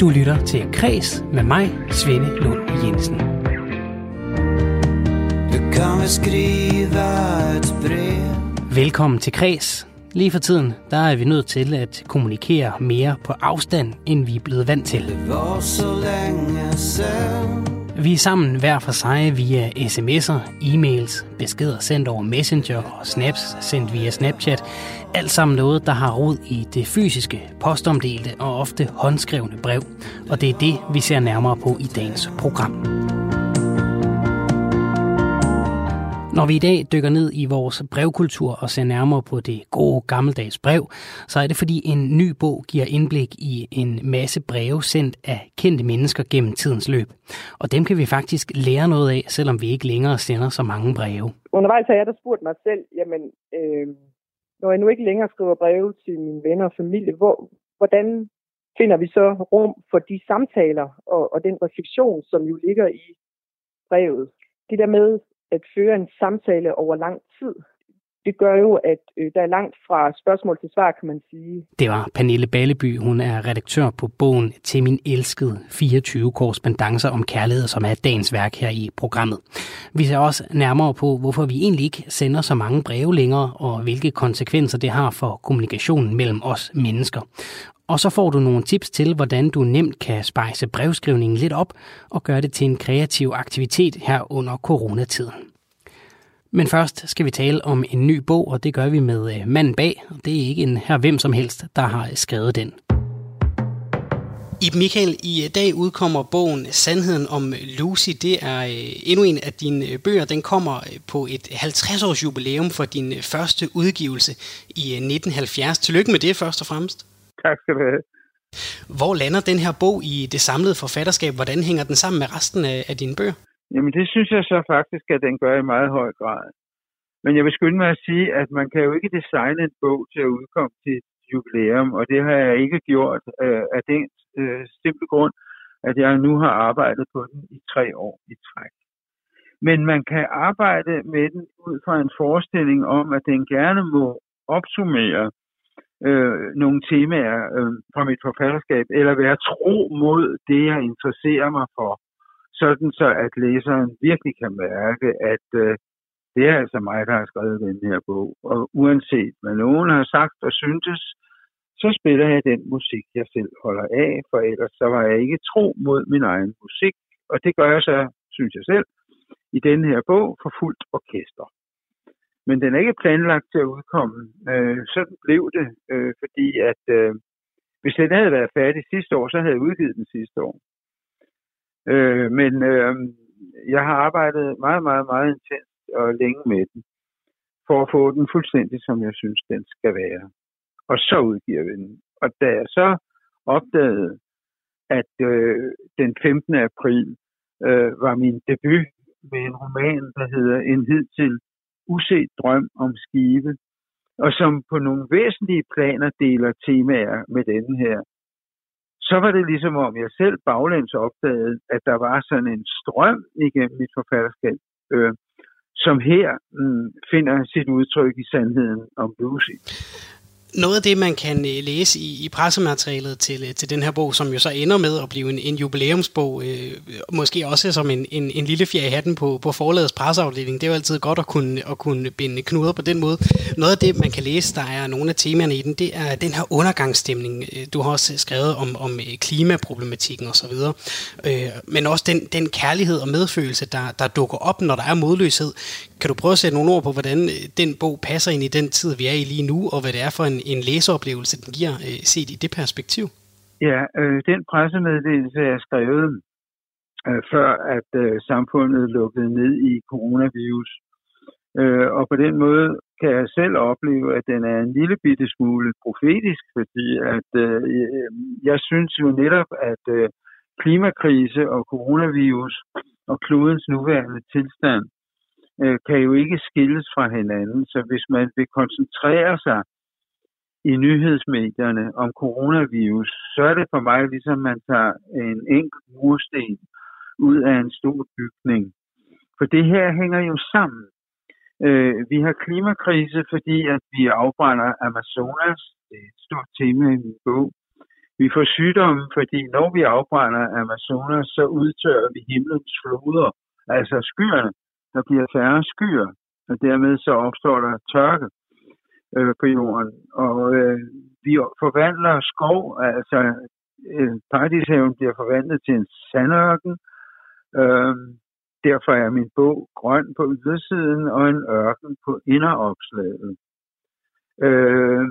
Du lytter til Kres med mig, Svende Lund Jensen. Du kan skrive et brev. Velkommen til Kres. Lige for tiden, der er vi nødt til at kommunikere mere på afstand, end vi er blevet vant til. Det var så længe siden. Vi er sammen hver for sig via sms'er, e-mails, beskeder sendt over Messenger og snaps sendt via Snapchat. Alt sammen noget, der har rod i det fysiske, postomdelte og ofte håndskrevne brev. Og det er det, vi ser nærmere på i dagens program. Når vi i dag dykker ned i vores brevkultur og ser nærmere på det gode gammeldags brev, så er det fordi en ny bog giver indblik i en masse breve sendt af kendte mennesker gennem tidens løb. Og dem kan vi faktisk lære noget af, selvom vi ikke længere sender så mange breve. Undervejs har jeg da spurgt mig selv, jamen, øh, når jeg nu ikke længere skriver breve til mine venner og familie, hvor, hvordan finder vi så rum for de samtaler og, og den refleksion, som jo ligger i brevet? Det der med at føre en samtale over lang tid, det gør jo, at øh, der er langt fra spørgsmål til svar, kan man sige. Det var Pernille Balleby. Hun er redaktør på bogen Til min elskede 24 korrespondencer om kærlighed, som er dagens værk her i programmet. Vi ser også nærmere på, hvorfor vi egentlig ikke sender så mange breve længere, og hvilke konsekvenser det har for kommunikationen mellem os mennesker. Og så får du nogle tips til, hvordan du nemt kan spejse brevskrivningen lidt op og gøre det til en kreativ aktivitet her under coronatiden. Men først skal vi tale om en ny bog, og det gør vi med øh, manden bag. Og det er ikke en her hvem som helst, der har øh, skrevet den. I Michael, i øh, dag udkommer bogen Sandheden om Lucy. Det er endnu en af dine bøger. Den kommer på et 50-års jubilæum for din første udgivelse i 1970. Tillykke med det først og fremmest. Tak skal du have. Hvor lander den her bog i det samlede forfatterskab? Hvordan hænger den sammen med resten af, af dine bøger? Jamen det synes jeg så faktisk, at den gør i meget høj grad. Men jeg vil skynde mig at sige, at man kan jo ikke designe en bog til at udkomme til jubilæum, og det har jeg ikke gjort øh, af den øh, simple grund, at jeg nu har arbejdet på den i tre år i træk. Men man kan arbejde med den ud fra en forestilling om, at den gerne må opsummere øh, nogle temaer øh, fra mit forfatterskab, eller være tro mod det, jeg interesserer mig for, sådan så at læseren virkelig kan mærke, at øh, det er altså mig, der har skrevet den her bog. Og uanset hvad nogen har sagt og syntes, så spiller jeg den musik, jeg selv holder af, for ellers så var jeg ikke tro mod min egen musik. Og det gør jeg så, synes jeg selv, i den her bog for fuldt orkester men den er ikke planlagt til at udkomme. Øh, sådan blev det, øh, fordi at øh, hvis den havde været færdig sidste år, så havde jeg udgivet den sidste år. Øh, men øh, jeg har arbejdet meget, meget, meget intenst og længe med den, for at få den fuldstændig, som jeg synes, den skal være. Og så udgiver vi den. Og da jeg så opdagede, at øh, den 15. april øh, var min debut med en roman, der hedder En hidtil uset drøm om skive, og som på nogle væsentlige planer deler temaer med denne her, så var det ligesom om jeg selv baglæns opdagede, at der var sådan en strøm igennem mit forfatterskab, øh, som her øh, finder sit udtryk i sandheden om Lucy noget af det, man kan øh, læse i, i pressematerialet til, øh, til den her bog, som jo så ender med at blive en, en jubilæumsbog, øh, måske også som en, en, en lille fjerde i hatten på, på forlagets presseafdeling. Det er jo altid godt at kunne, at kunne binde knuder på den måde. Noget af det, man kan læse, der er nogle af temaerne i den, det er den her undergangsstemning. Øh, du har også skrevet om, om klimaproblematikken osv., øh, men også den, den kærlighed og medfølelse, der, der dukker op, når der er modløshed. Kan du prøve at sætte nogle ord på, hvordan øh, den bog passer ind i den tid, vi er i lige nu, og hvad det er for en, en læseoplevelse, den giver øh, set i det perspektiv? Ja, øh, den pressemeddelelse er skrevet øh, før, at øh, samfundet lukkede ned i coronavirus. Øh, og på den måde kan jeg selv opleve, at den er en lille bitte smule profetisk, fordi at øh, øh jeg synes jo netop, at øh, klimakrise og coronavirus og klodens nuværende tilstand øh, kan jo ikke skilles fra hinanden. Så hvis man vil koncentrere sig i nyhedsmedierne om coronavirus, så er det for mig ligesom man tager en enkelt mursten ud af en stor bygning. For det her hænger jo sammen. Øh, vi har klimakrise, fordi at vi afbrænder Amazonas. Det er et stort tema i min bog. Vi får sygdomme, fordi når vi afbrænder Amazonas, så udtørrer vi himlens floder, altså skyerne. Der bliver færre skyer, og dermed så opstår der tørke øh, på jorden. Og øh, vi forvandler skov, altså øh, paradishaven bliver forvandlet til en sandørken. Øh, derfor er min bog grøn på ydersiden og en ørken på inderopslaget. Øh,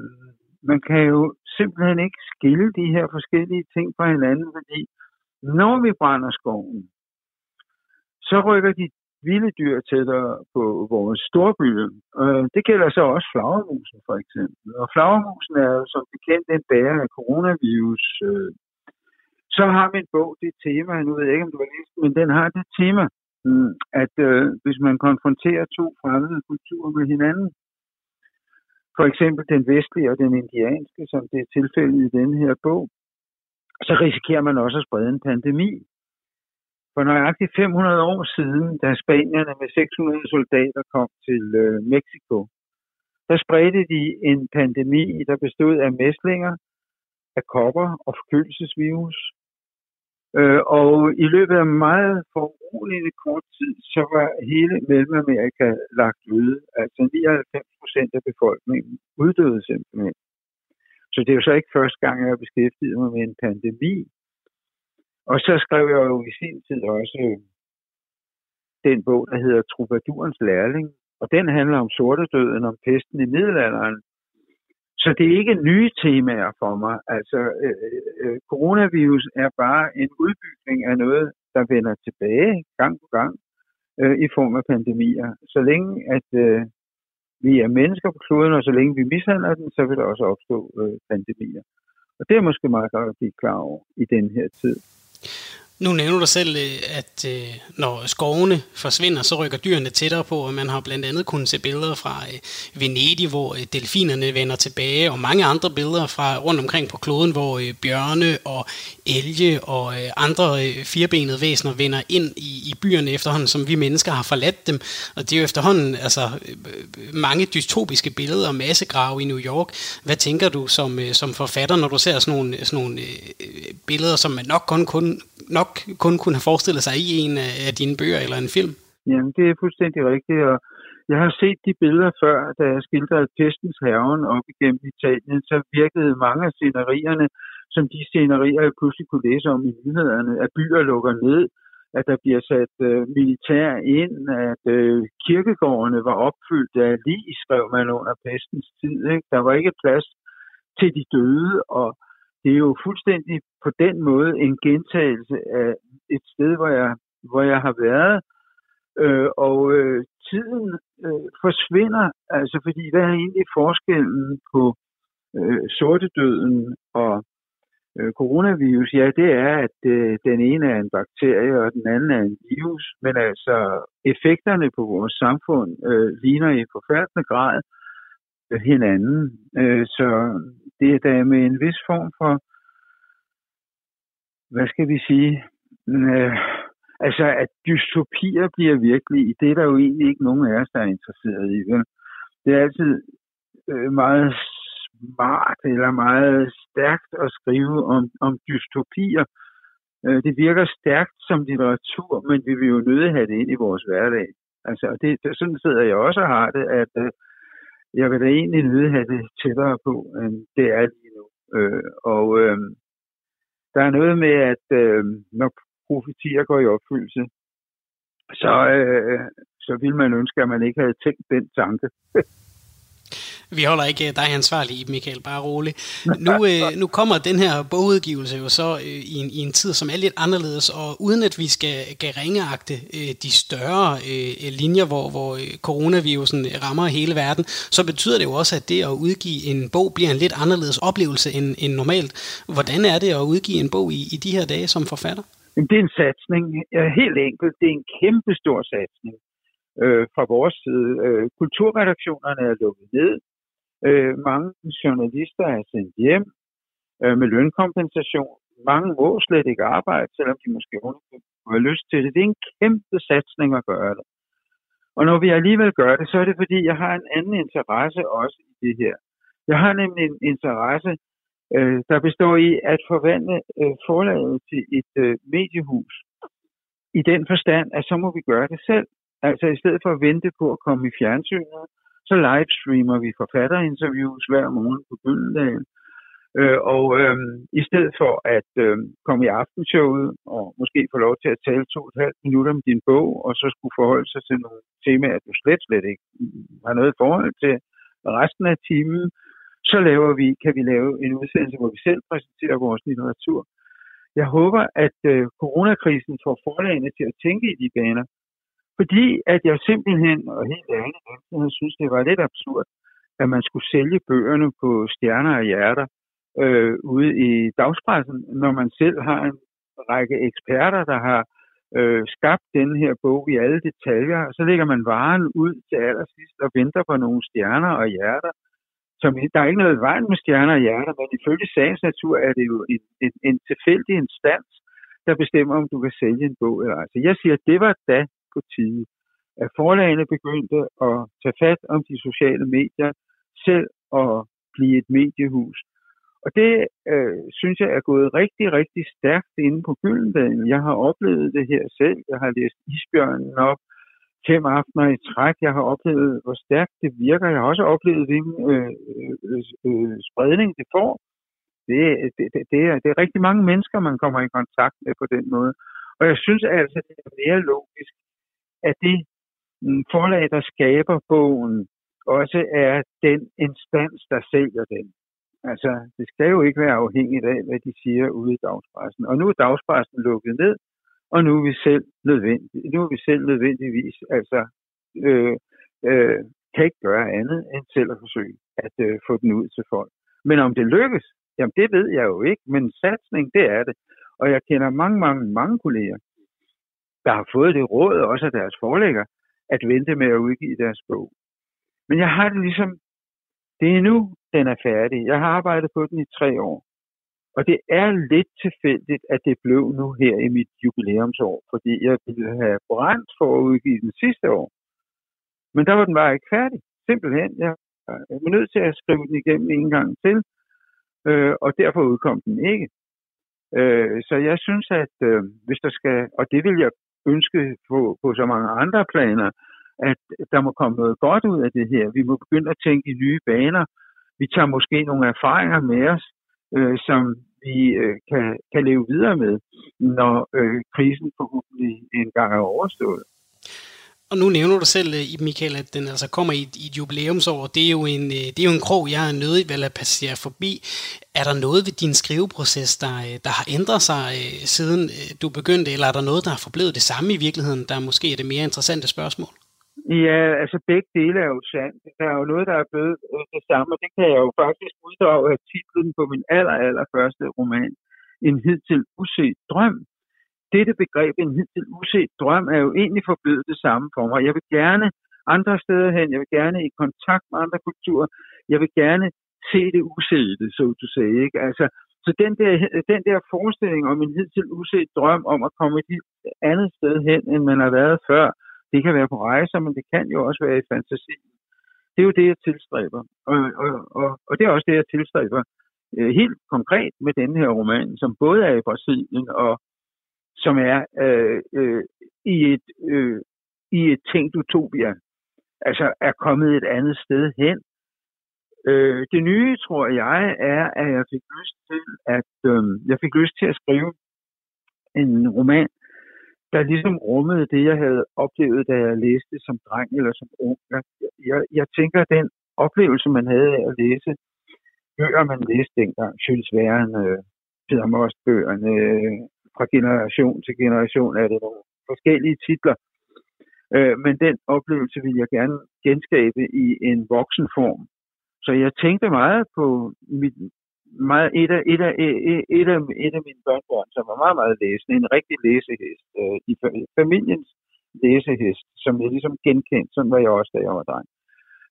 man kan jo simpelthen ikke skille de her forskellige ting fra hinanden, fordi når vi brænder skoven, så rykker de vilde dyr tættere på vores storbyer. Øh, det gælder så også flagermusen for eksempel. Og flagermusen er jo som bekendt en bærer af coronavirus. Øh, så har min bog det tema, nu ved jeg ikke, om du har læst men den har det tema, mm, at øh, hvis man konfronterer to fremmede kulturer med hinanden, for eksempel den vestlige og den indianske, som det er tilfældet i denne her bog, så risikerer man også at sprede en pandemi. For nøjagtigt 500 år siden, da spanierne med 600 soldater kom til øh, Mexico, der spredte de en pandemi, der bestod af mæslinger, af kopper og forkølelsesvirus. Øh, og i løbet af meget foruroligende kort tid, så var hele Mellemamerika lagt ude. Altså 99 procent af befolkningen uddøde simpelthen. Så det er jo så ikke første gang, jeg har beskæftiget mig med en pandemi. Og så skrev jeg jo i sin tid også øh, den bog, der hedder Troubadourens Lærling. Og den handler om sortedøden, om pesten i middelalderen. Så det er ikke nye temaer for mig. Altså, øh, øh, øh, coronavirus er bare en udbygning af noget, der vender tilbage gang på gang øh, i form af pandemier. Så længe at øh, vi er mennesker på kloden, og så længe vi mishandler den, så vil der også opstå øh, pandemier. Og det er måske meget godt at blive klar over i den her tid. Nu nævner du selv, øh, at øh, når skovene forsvinder, så rykker dyrene tættere på, og man har blandt andet kunnet se billeder fra øh, Venedig, hvor delfinerne vender tilbage, og mange andre billeder fra rundt omkring på kloden, hvor bjørne og elge og andre firbenede væsener vender ind i, i byerne efterhånden, som vi mennesker har forladt dem. Og det er jo efterhånden altså, mange dystopiske billeder og massegrave i New York. Hvad tænker du som, som forfatter, når du ser sådan nogle, sådan nogle billeder, som man nok kun, kun nok kun kunne have forestillet sig i en af dine bøger eller en film. Jamen, det er fuldstændig rigtigt, og jeg har set de billeder før, da jeg skildrede pestens haven op igennem Italien, så virkede mange af scenerierne, som de scenerier, jeg pludselig kunne læse om i nyhederne, at byer lukker ned, at der bliver sat øh, militær ind, at øh, kirkegårdene var opfyldt af lige, skrev man under pestens tid. Ikke? Der var ikke plads til de døde, og det er jo fuldstændig på den måde en gentagelse af et sted, hvor jeg, hvor jeg har været. Øh, og øh, tiden øh, forsvinder, altså fordi hvad er egentlig forskellen på øh, sortedøden og øh, coronavirus? Ja, det er, at øh, den ene er en bakterie, og den anden er en virus. Men altså, effekterne på vores samfund øh, ligner i forfærdende grad øh, hinanden. Øh, så det er da med en vis form for, hvad skal vi sige, øh, altså at dystopier bliver virkelig, det er der jo egentlig ikke nogen af os, der er interesseret i. Vel? Det er altid øh, meget smart eller meget stærkt at skrive om, om dystopier. Øh, det virker stærkt som litteratur, men vi vil jo nødt have det ind i vores hverdag. Altså, det, det, sådan sidder jeg også og har det, at øh, jeg vil da egentlig nødt have det tættere på, end det er lige nu. Øh, og øh, der er noget med, at øh, når profetier går i opfyldelse, så, øh, så vil man ønske, at man ikke havde tænkt den tanke. Vi holder ikke øh, dig ansvarlig, Michael, bare rolig. Nu, øh, nu kommer den her bogudgivelse jo så øh, i, en, i en tid, som er lidt anderledes, og uden at vi skal, skal ringeagte øh, de større øh, linjer, hvor, hvor øh, coronavirusen øh, rammer hele verden, så betyder det jo også, at det at udgive en bog bliver en lidt anderledes oplevelse end, end normalt. Hvordan er det at udgive en bog i, i de her dage som forfatter? Det er en satsning. Helt enkelt. Det er en kæmpe stor satsning øh, fra vores side. Øh, kulturredaktionerne er lukket ned. Øh, mange journalister er sendt hjem øh, med lønkompensation. Mange må slet ikke arbejde, selvom de måske har lyst til det. Det er en kæmpe satsning at gøre det. Og når vi alligevel gør det, så er det fordi, jeg har en anden interesse også i det her. Jeg har nemlig en interesse øh, der består i at forvandle øh, forlaget til et øh, mediehus. I den forstand, at så må vi gøre det selv. Altså i stedet for at vente på at komme i fjernsynet, så livestreamer vi forfatterinterviews hver morgen på Gyldendal. Øh, og øh, i stedet for at øh, komme i aftenshowet og måske få lov til at tale to og et halvt minutter om din bog, og så skulle forholde sig til nogle temaer, du slet, slet ikke har noget forhold til resten af timen, så laver vi, kan vi lave en udsendelse, hvor vi selv præsenterer vores litteratur. Jeg håber, at øh, coronakrisen får forlagene til at tænke i de baner, fordi at jeg simpelthen, og helt ærligt, jeg synes, det var lidt absurd, at man skulle sælge bøgerne på stjerner og hjerter øh, ude i dagspressen, når man selv har en række eksperter, der har øh, skabt den her bog i alle detaljer, og så lægger man varen ud til allersidst og venter på nogle stjerner og hjerter. Som, der er ikke noget i vejen med stjerner og hjerter, men ifølge sagens natur er det jo en, en, en tilfældig instans, der bestemmer, om du kan sælge en bog eller ej. Så jeg siger, at det var da på tide, at forlagene begyndte at tage fat om de sociale medier, selv og blive et mediehus. Og det øh, synes jeg er gået rigtig, rigtig stærkt inde på Gyldendalen. Jeg har oplevet det her selv. Jeg har læst Isbjørnen op fem aftener i træk. Jeg har oplevet, hvor stærkt det virker. Jeg har også oplevet, hvilken øh, øh, øh, spredning det får. Det, det, det, er, det er rigtig mange mennesker, man kommer i kontakt med på den måde. Og jeg synes altså, det er mere logisk, at det mm, forlag, der skaber bogen, også er den instans, der sælger den. Altså, det skal jo ikke være afhængigt af, hvad de siger ude i dagspressen. Og nu er dagspressen lukket ned, og nu er vi selv nødvendig, nu er vi selv nødvendigvis, altså, øh, øh, kan ikke gøre andet end selv at forsøge at øh, få den ud til folk. Men om det lykkes, jamen det ved jeg jo ikke, men satsning, det er det. Og jeg kender mange, mange, mange kolleger, der har fået det råd, også af deres forlægger, at vente med at udgive deres bog. Men jeg har det ligesom, det er nu, den er færdig. Jeg har arbejdet på den i tre år. Og det er lidt tilfældigt, at det blev nu her i mit jubilæumsår, fordi jeg ville have brændt for at udgive den sidste år. Men der var den bare ikke færdig. Simpelthen. Jeg var nødt til at skrive den igennem en gang til, øh, og derfor udkom den ikke. Øh, så jeg synes, at øh, hvis der skal, og det vil jeg ønske på, på så mange andre planer, at der må komme noget godt ud af det her. Vi må begynde at tænke i nye baner. Vi tager måske nogle erfaringer med os, øh, som vi øh, kan, kan leve videre med, når øh, krisen forhåbentlig engang er overstået. Og nu nævner du selv, i Michael, at den altså kommer i et, i et jubilæumsår. Det er, jo en, eh, det er jo en krog, jeg er nødig vel at passere forbi. Er der noget ved din skriveproces, der, eh, der har ændret sig siden du begyndte, eller er der noget, der har forblevet det samme i virkeligheden, der måske er det mere interessante spørgsmål? Ja, altså begge dele er jo sandt. Der er jo noget, der er blevet øh, det samme, og det kan jeg jo faktisk uddrage af titlen på min aller, aller første roman, En hidtil uset drøm. Dette begreb, en hidtil uset drøm, er jo egentlig forblevet det samme for mig. Jeg vil gerne andre steder hen, jeg vil gerne i kontakt med andre kulturer, jeg vil gerne se det usete, så du sagde. Ikke? Altså, så den der, den der forestilling om en hidtil uset drøm om at komme et andet sted hen, end man har været før, det kan være på rejser, men det kan jo også være i fantasien. Det er jo det, jeg tilstræber. Og, og, og, og det er også det, jeg tilstræber øh, helt konkret med den her roman, som både er i Brasilien og som er øh, øh, i et øh, i et tænkt utopia. Altså er kommet et andet sted hen. Øh, det nye, tror jeg, er, at jeg fik lyst til at øh, jeg fik lyst til at skrive en roman, der ligesom rummede det, jeg havde oplevet, da jeg læste som dreng eller som ung. Jeg, jeg, jeg tænker, at den oplevelse, man havde af at læse bøger, man læste dengang, Jules Verne, Peter Most bøgerne, fra generation til generation er det nogle forskellige titler. Øh, men den oplevelse vil jeg gerne genskabe i en voksenform. Så jeg tænkte meget på mit, meget, et, af, et, af, et, et, af, et af mine børnebørn, som var meget, meget læsende, en rigtig læsehest, øh, i familiens læsehest, som jeg ligesom genkendte, sådan var jeg også, da jeg var dreng.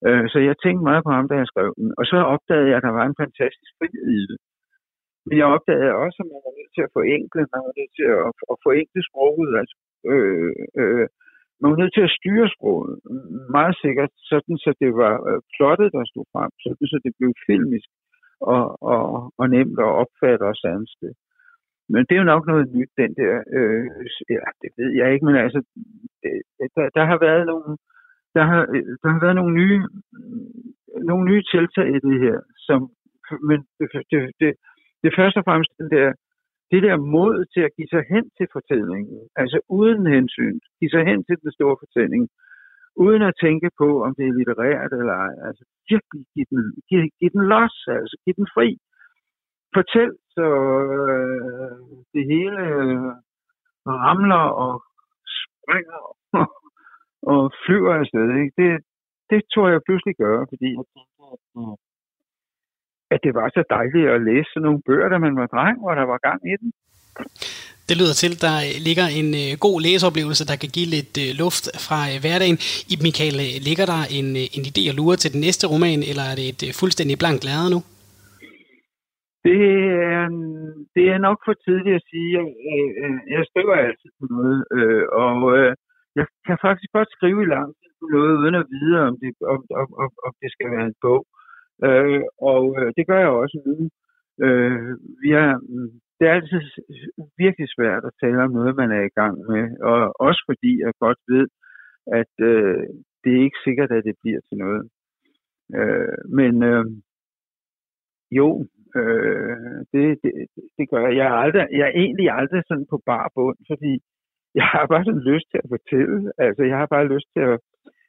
Øh, så jeg tænkte meget på ham, da jeg skrev den. Og så opdagede jeg, at der var en fantastisk frihed i det. Men jeg opdagede også, at man var nødt til at forenkle, man var nødt til at, at forenkle sproget, altså, øh, øh, man var nødt til at styre sproget meget sikkert, sådan så det var øh, plottet, der stod frem, sådan så det blev filmisk, og, og, og nemt at opfatte og sanse. Men det er jo nok noget nyt, den der, øh, ja, det ved jeg ikke, men altså, det, der, der har været nogle, der har, der har været nogle nye, nogle nye tiltag i det her, som, men det, det, det, det er først og fremmest den der, det der mod til at give sig hen til fortællingen, altså uden hensyn, give sig hen til den store fortælling, uden at tænke på, om det er litterært eller ej. Altså virkelig give den, give, give den los, altså give den fri. Fortæl, så øh, det hele øh, ramler og springer og, og flyver afsted. Ikke? Det, det tror jeg pludselig gør, fordi jeg tænker, at, øh, at det var så dejligt at læse sådan nogle bøger, da man var dreng, hvor der var gang i den. Det lyder til, der ligger en øh, god læseoplevelse, der kan give lidt øh, luft fra øh, hverdagen. I Michael, ligger der en, en idé at lure til den næste roman, eller er det et fuldstændig blankt lærred nu? Det er, det er nok for tidligt at sige. Jeg, jeg skriver altid på noget, og jeg kan faktisk godt skrive i lang tid på noget, uden at vide, om det, om, om, om, om det skal være en bog. Øh, og øh, det gør jeg også nu. Øh, vi har, mm, det er altid virkelig svært at tale om noget, man er i gang med, og også fordi jeg godt ved, at øh, det er ikke sikkert, at det bliver til noget. Øh, men øh, jo, øh, det, det, det gør jeg. Jeg er, aldrig, jeg er egentlig aldrig sådan på bar bund, fordi jeg har bare sådan lyst til at fortælle. Altså, jeg har bare lyst til at,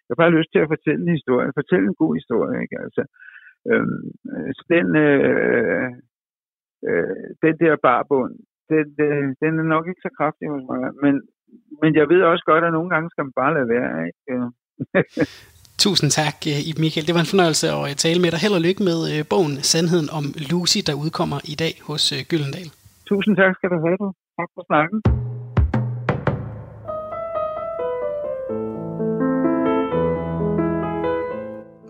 jeg har bare lyst til at fortælle en historie, fortælle en god historie, ikke? Altså, øh, så den, øh, øh, den der barbund, den, den, den er nok ikke så kraftig hos mig, men, men jeg ved også godt, at nogle gange skal man bare lade være. Ikke? Tusind tak, øh, Ib Michael. Det var en fornøjelse at øh, tale med dig. Held og lykke med øh, bogen Sandheden om Lucy, der udkommer i dag hos Gyldendal. Tusind tak skal du have. Tak for snakken.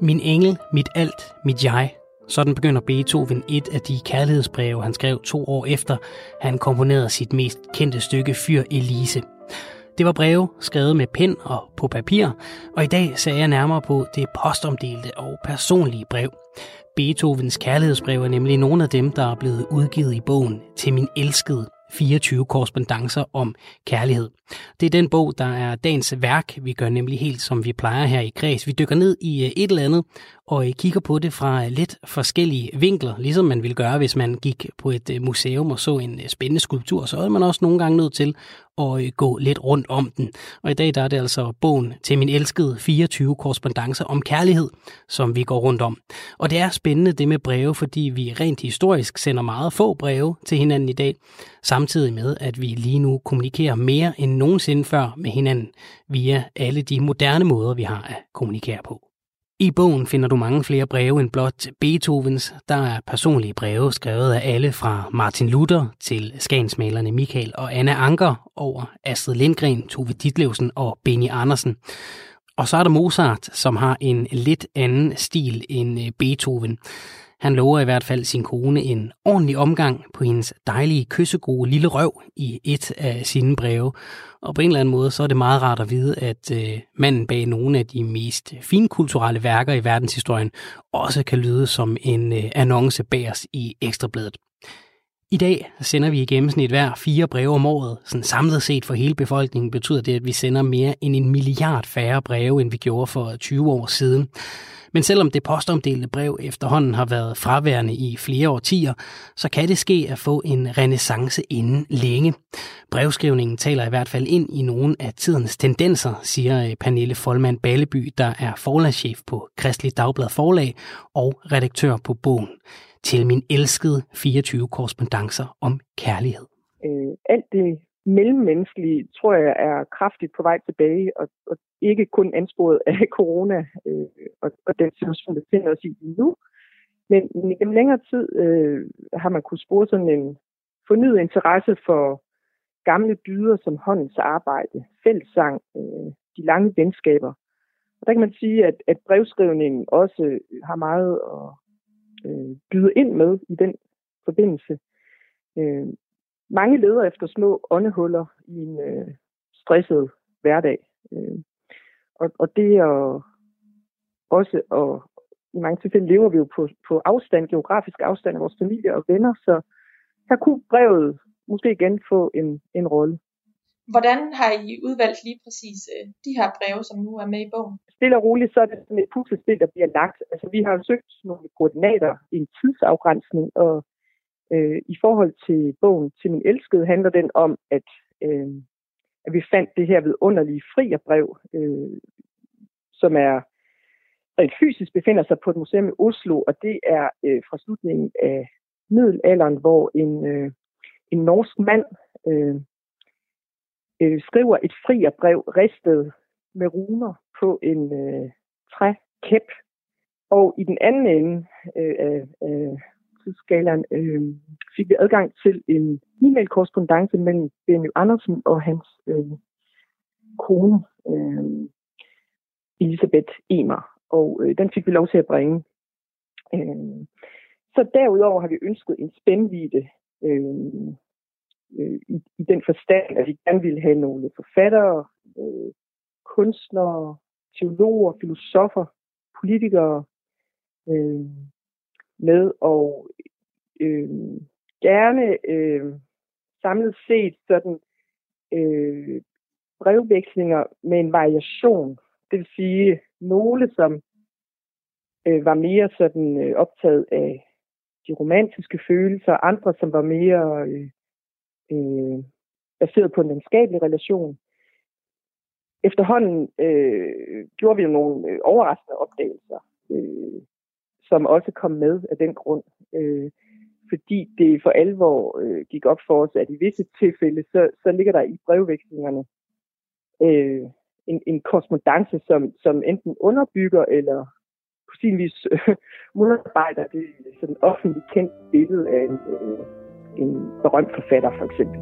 Min engel, mit alt, mit jeg, sådan begynder Beethoven et af de kærlighedsbreve, han skrev to år efter, han komponerede sit mest kendte stykke Fyr Elise. Det var breve skrevet med pen og på papir, og i dag ser jeg nærmere på det postomdelte og personlige brev. Beethovens kærlighedsbrev er nemlig nogle af dem, der er blevet udgivet i bogen Til min elskede, 24 korrespondencer om kærlighed. Det er den bog, der er dagens værk. Vi gør nemlig helt som vi plejer her i Græs. Vi dykker ned i øh, et eller andet og øh, kigger på det fra øh, lidt forskellige vinkler, ligesom man ville gøre, hvis man gik på et museum og så en spændende skulptur. Så er man også nogle gange nødt til og øh, gå lidt rundt om den. Og i dag der er det altså bogen til min elskede 24 korrespondencer om kærlighed, som vi går rundt om. Og det er spændende det med breve, fordi vi rent historisk sender meget få breve til hinanden i dag, samtidig med, at vi lige nu kommunikerer mere end nogensinde før med hinanden via alle de moderne måder, vi har at kommunikere på. I bogen finder du mange flere breve end blot Beethovens. Der er personlige breve skrevet af alle fra Martin Luther til skansmalerne Michael og Anna Anker over Astrid Lindgren, Tove Ditlevsen og Benny Andersen. Og så er der Mozart, som har en lidt anden stil end øh, Beethoven. Han lover i hvert fald sin kone en ordentlig omgang på hendes dejlige, kyssegode lille røv i et af sine breve. Og på en eller anden måde, så er det meget rart at vide, at øh, manden bag nogle af de mest finkulturelle værker i verdenshistorien også kan lyde som en øh, annonce bag os i Ekstrabladet. I dag sender vi i gennemsnit hver fire breve om året. Sådan samlet set for hele befolkningen betyder det, at vi sender mere end en milliard færre breve, end vi gjorde for 20 år siden. Men selvom det postomdelte brev efterhånden har været fraværende i flere årtier, så kan det ske at få en renaissance inden længe. Brevskrivningen taler i hvert fald ind i nogle af tidens tendenser, siger øh, Pernille Folman Balleby, der er forlagschef på Kristelig Dagblad Forlag og redaktør på bogen til min elskede 24 korrespondencer om kærlighed. Øh, alt det mellemmenneskelige, tror jeg, er kraftigt på vej tilbage, og, og ikke kun ansporet af corona øh, og, og den situation, vi finder os i nu, men gennem længere tid øh, har man kunnet spore sådan en fornyet interesse for gamle dyder som håndens arbejde, fællessang, øh, de lange venskaber. Og der kan man sige, at, at brevskrivningen også har meget at øh, byde ind med i den forbindelse. Øh, mange leder efter små åndehuller i en øh, stresset hverdag. Øh, og, og det er også at, i mange tilfælde lever vi jo på, på afstand, geografisk afstand af vores familie og venner, så her kunne brevet måske igen få en, en rolle. Hvordan har I udvalgt lige præcis øh, de her breve, som nu er med i bogen? Stille og roligt, så er det sådan et puslespil, der bliver lagt. Altså, vi har søgt nogle koordinater i en tidsafgrænsning, og øh, i forhold til bogen til min elskede handler den om, at, øh, at vi fandt det her vidunderlige frierbrev, øh, som er rent fysisk befinder sig på et museum i Oslo, og det er øh, fra slutningen af middelalderen, hvor en, øh, en norsk mand øh, øh, skriver et frierbrev ristet med runer på en øh, trækæp. Og i den anden ende øh, øh, øh af, af tidsskalaen øh, fik vi adgang til en e-mail-korrespondence mellem Benny Andersen og hans øh, kone, øh, Elisabeth Emer. Og øh, den fik vi lov til at bringe. Øh, så derudover har vi ønsket en spændvidde øh, øh, i, i den forstand, at vi gerne ville have nogle forfattere, øh, kunstnere, teologer, filosofer, politikere øh, med, og øh, gerne øh, samlet set sådan øh, brevvekslinger med en variation. Det vil sige nogle, som øh, var mere sådan øh, optaget af de romantiske følelser, andre som var mere øh, øh, baseret på en venskabelig relation. Efterhånden øh, gjorde vi jo nogle øh, overraskende opdagelser, øh, som også kom med af den grund. Øh, fordi det for alvor øh, gik op for os, at i visse tilfælde, så, så ligger der i brevvekslingerne øh, en, en korrespondence, som, som enten underbygger eller på sin vis øh, modarbejder det sådan offentligt kendt billede af en, øh, en berømt forfatter for eksempel.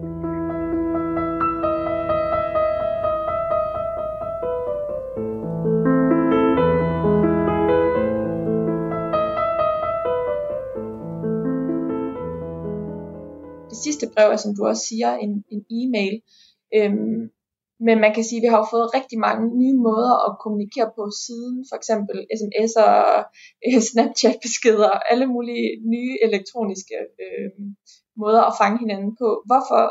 Det sidste brev er, som du også siger, en, en e-mail. Øhm, men man kan sige, at vi har jo fået rigtig mange nye måder at kommunikere på siden, for eksempel sms'er, øh, Snapchat-beskeder, alle mulige nye elektroniske øh, måder at fange hinanden på. Hvorfor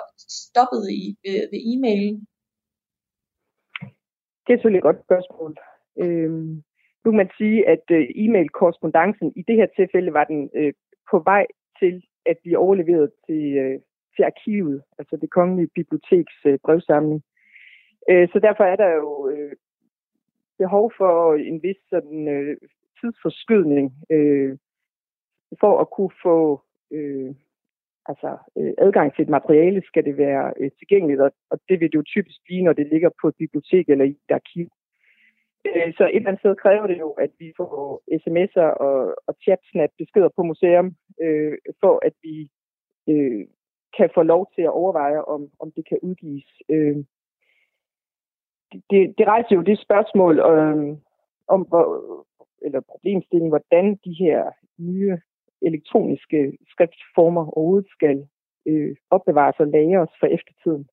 stoppede I ved, ved e-mailen? Det er selvfølgelig et godt spørgsmål. Øhm, nu kan man sige, at øh, e-mail-korrespondancen i det her tilfælde var den øh, på vej til at blive overleveret til, øh, til arkivet, altså det kongelige biblioteks øh, brevsamling. Øh, så derfor er der jo øh, behov for en vis sådan, øh, tidsforskydning øh, for at kunne få øh, altså, øh, adgang til et materiale, skal det være øh, tilgængeligt, og, og det vil det jo typisk blive, når det ligger på et bibliotek eller i et arkiv. Øh, så et eller andet sted kræver det jo, at vi får sms'er og, og chatsnap beskeder på museum, øh, for at vi øh, kan få lov til at overveje, om, om det kan udgives. Øh, det, det rejser jo det spørgsmål øh, om, hvor, eller problemstillingen, hvordan de her nye elektroniske skriftformer overhovedet skal øh, opbevares og lagres for eftertiden.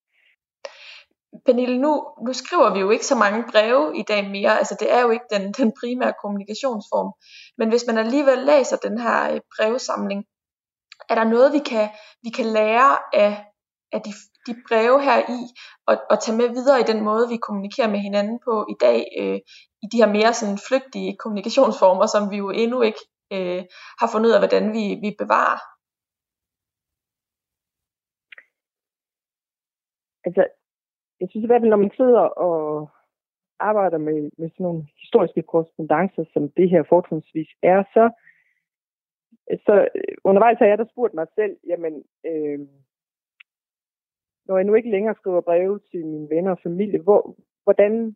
Pernille, nu, nu skriver vi jo ikke så mange breve i dag mere, altså det er jo ikke den, den primære kommunikationsform, men hvis man alligevel læser den her øh, brevsamling, er der noget, vi kan, vi kan lære af, af de, de breve her i, og, og tage med videre i den måde, vi kommunikerer med hinanden på i dag, øh, i de her mere sådan flygtige kommunikationsformer, som vi jo endnu ikke øh, har fundet ud af, hvordan vi, vi bevarer? Altså, jeg synes i hvert fald, når man sidder og arbejder med, med sådan nogle historiske korrespondencer, som det her fortrinsvis er, så, så øh, undervejs har jeg der spurgt mig selv, jamen, øh, når jeg nu ikke længere skriver breve til mine venner og familie, hvor, hvordan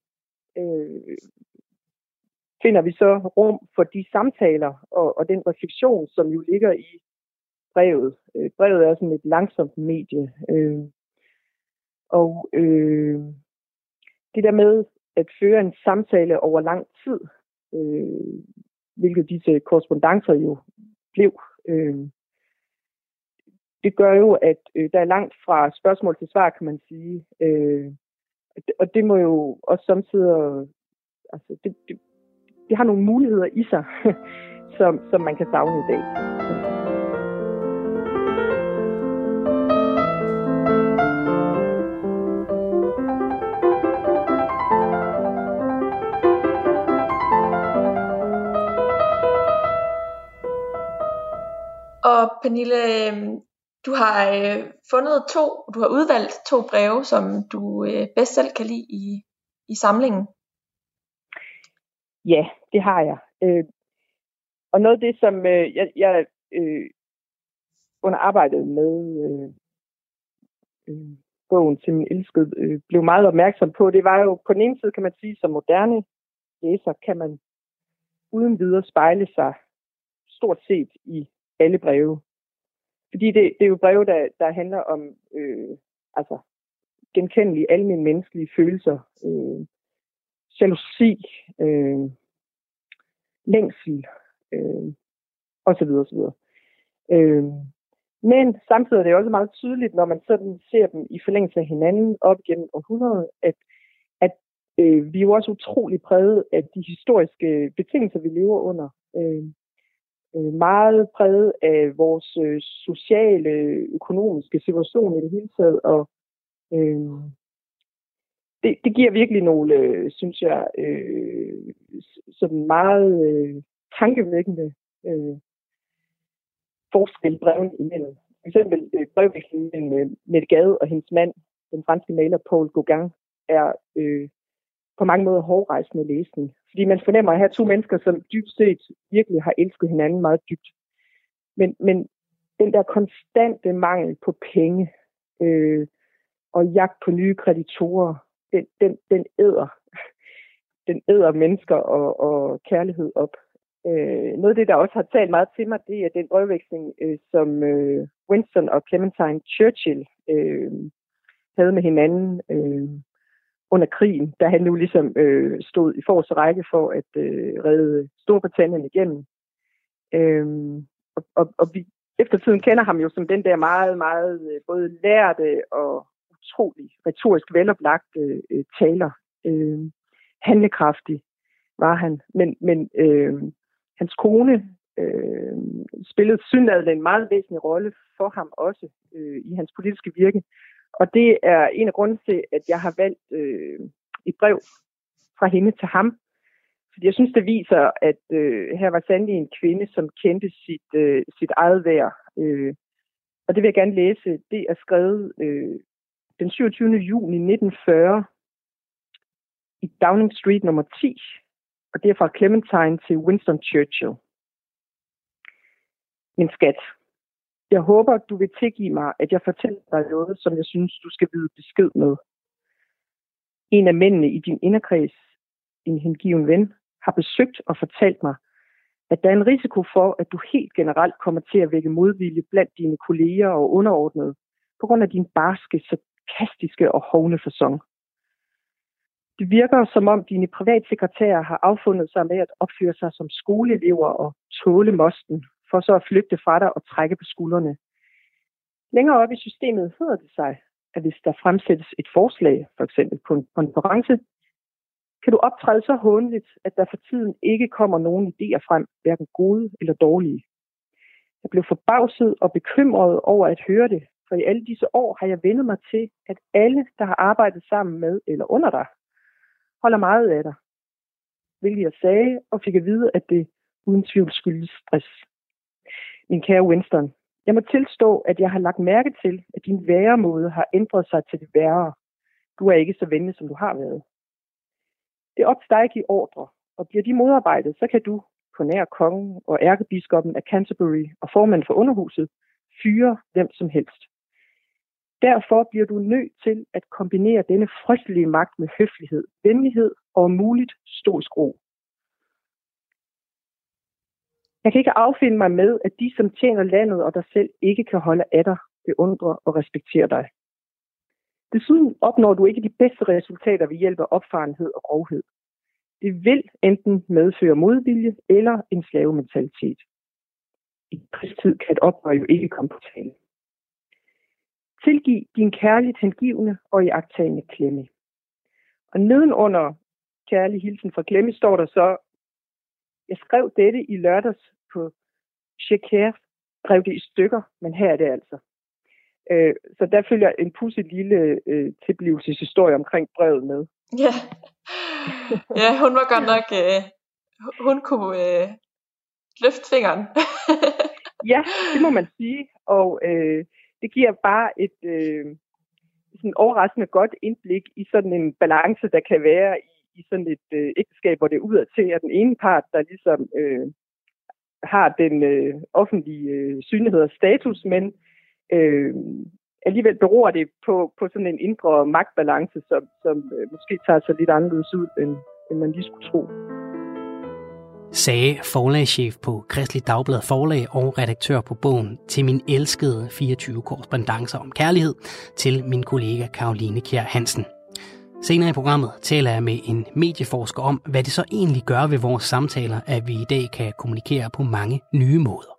øh, finder vi så rum for de samtaler og, og den refleksion, som jo ligger i brevet. Øh, brevet er sådan et langsomt medie. Øh, og øh, det der med at føre en samtale over lang tid, øh, hvilket disse korrespondencer jo blev, øh, det gør jo, at øh, der er langt fra spørgsmål til svar, kan man sige. Øh, og det må jo også samtidig, altså det, det, det har nogle muligheder i sig, som, som man kan savne i dag. Og Pernille, øh, du har øh, fundet to, du har udvalgt to breve, som du øh, bedst selv kan lide i, i samlingen. Ja, det har jeg. Øh, og noget af det, som øh, jeg, jeg øh, under arbejdet med øh, øh, bogen til min elskede øh, blev meget opmærksom på, det var jo på den ene side, kan man sige, som moderne læser, kan man uden videre spejle sig stort set i alle breve. Fordi det, det er jo breve, der, der handler om øh, altså, genkendelige almindelige menneskelige følelser. Øh, jalousi, øh, længsel, øh, osv. osv. Øh, men samtidig er det også meget tydeligt, når man sådan ser dem i forlængelse af hinanden op gennem århundredet, at, at øh, vi er jo også utrolig præget af de historiske betingelser, vi lever under. Øh, øh, meget præget af vores øh, sociale, økonomiske situation i det hele taget, og øh, det, det giver virkelig nogle, øh, synes jeg, øh, sådan meget øh, tankevækkende øh, forskel breven imellem. For eksempel øh, brevvekslingen mellem øh, Mette Gade og hendes mand, den franske maler Paul Gauguin, er øh, på mange måder hårdrejsende læsning. Fordi man fornemmer at have to mennesker, som dybt set virkelig har elsket hinanden meget dybt. Men, men den der konstante mangel på penge øh, og jagt på nye kreditorer, den, den, den æder den æder mennesker og, og kærlighed op. Øh, noget af det, der også har talt meget til mig, det er den brevveksling, øh, som øh, Winston og Clementine Churchill øh, havde med hinanden. Øh, under krigen, da han nu ligesom øh, stod i forreste række for at øh, redde Storbritannien igennem. Øh, og, og, og vi eftertiden kender ham jo som den der meget, meget øh, både lærte og utrolig retorisk veloplagt øh, øh, taler. Øh, handlekraftig var han, men, men øh, hans kone øh, spillede synladende en meget væsentlig rolle for ham også øh, i hans politiske virke. Og det er en af grunden til, at jeg har valgt øh, et brev fra hende til ham. Fordi jeg synes, det viser, at øh, her var sandelig en kvinde, som kendte sit, øh, sit eget værd. Øh, og det vil jeg gerne læse. Det er skrevet øh, den 27. juni 1940 i Downing Street nummer 10. Og det er fra Clementine til Winston Churchill. Min skat, jeg håber, du vil tilgive mig, at jeg fortæller dig noget, som jeg synes, du skal vide besked med. En af mændene i din inderkreds, en hengiven ven, har besøgt og fortalt mig, at der er en risiko for, at du helt generelt kommer til at vække modvilje blandt dine kolleger og underordnede, på grund af din barske, sarkastiske og hovne fasong. Det virker som om dine privatsekretærer har affundet sig med at opføre sig som skoleelever og tåle mosten for så at flygte fra dig og trække på skuldrene. Længere op i systemet hedder det sig, at hvis der fremsættes et forslag, for eksempel på en konference, kan du optræde så håndligt, at der for tiden ikke kommer nogen idéer frem, hverken gode eller dårlige. Jeg blev forbavset og bekymret over at høre det, for i alle disse år har jeg vendet mig til, at alle, der har arbejdet sammen med eller under dig, holder meget af dig. Hvilket jeg sagde og fik at vide, at det uden tvivl skyldes stress min kære Winston. Jeg må tilstå, at jeg har lagt mærke til, at din væremåde har ændret sig til det værre. Du er ikke så venlig, som du har været. Det er op til dig at give ordre, og bliver de modarbejdet, så kan du, på nær kongen og ærkebiskoppen af Canterbury og formand for underhuset, fyre hvem som helst. Derfor bliver du nødt til at kombinere denne frygtelige magt med høflighed, venlighed og muligt stoisk ro. Jeg kan ikke affinde mig med, at de, som tjener landet og dig selv, ikke kan holde af dig, beundre og respektere dig. Desuden opnår du ikke de bedste resultater ved hjælp af opfarenhed og grovhed. Det vil enten medføre modvilje eller en slavementalitet. I krigstid kan et oprør jo ikke komme på tale. Tilgiv din kærligt hengivende og i agtagende klemme. Og nedenunder kærlig hilsen fra klemme står der så, jeg skrev dette i lørdags Checker rev det i stykker, men her er det altså. Øh, så der følger en pudsig lille øh, tilblivelseshistorie omkring brevet med. Ja, ja hun var godt nok, øh, hun kunne øh, løfte fingeren. ja, det må man sige, og øh, det giver bare et øh, sådan overraskende godt indblik i sådan en balance, der kan være i, i sådan et øh, ægteskab, hvor det er udad til, at den ene part, der ligesom øh, har den øh, offentlige øh, synlighed og status, men øh, alligevel beror det på, på sådan en indre magtbalance, som, som øh, måske tager sig lidt anderledes ud, end, end man lige skulle tro. Sagde forlagschef på Kristelig Dagblad Forlag og redaktør på bogen til min elskede 24 korrespondancer om kærlighed til min kollega Karoline Kjær Hansen. Senere i programmet taler jeg med en medieforsker om, hvad det så egentlig gør ved vores samtaler, at vi i dag kan kommunikere på mange nye måder.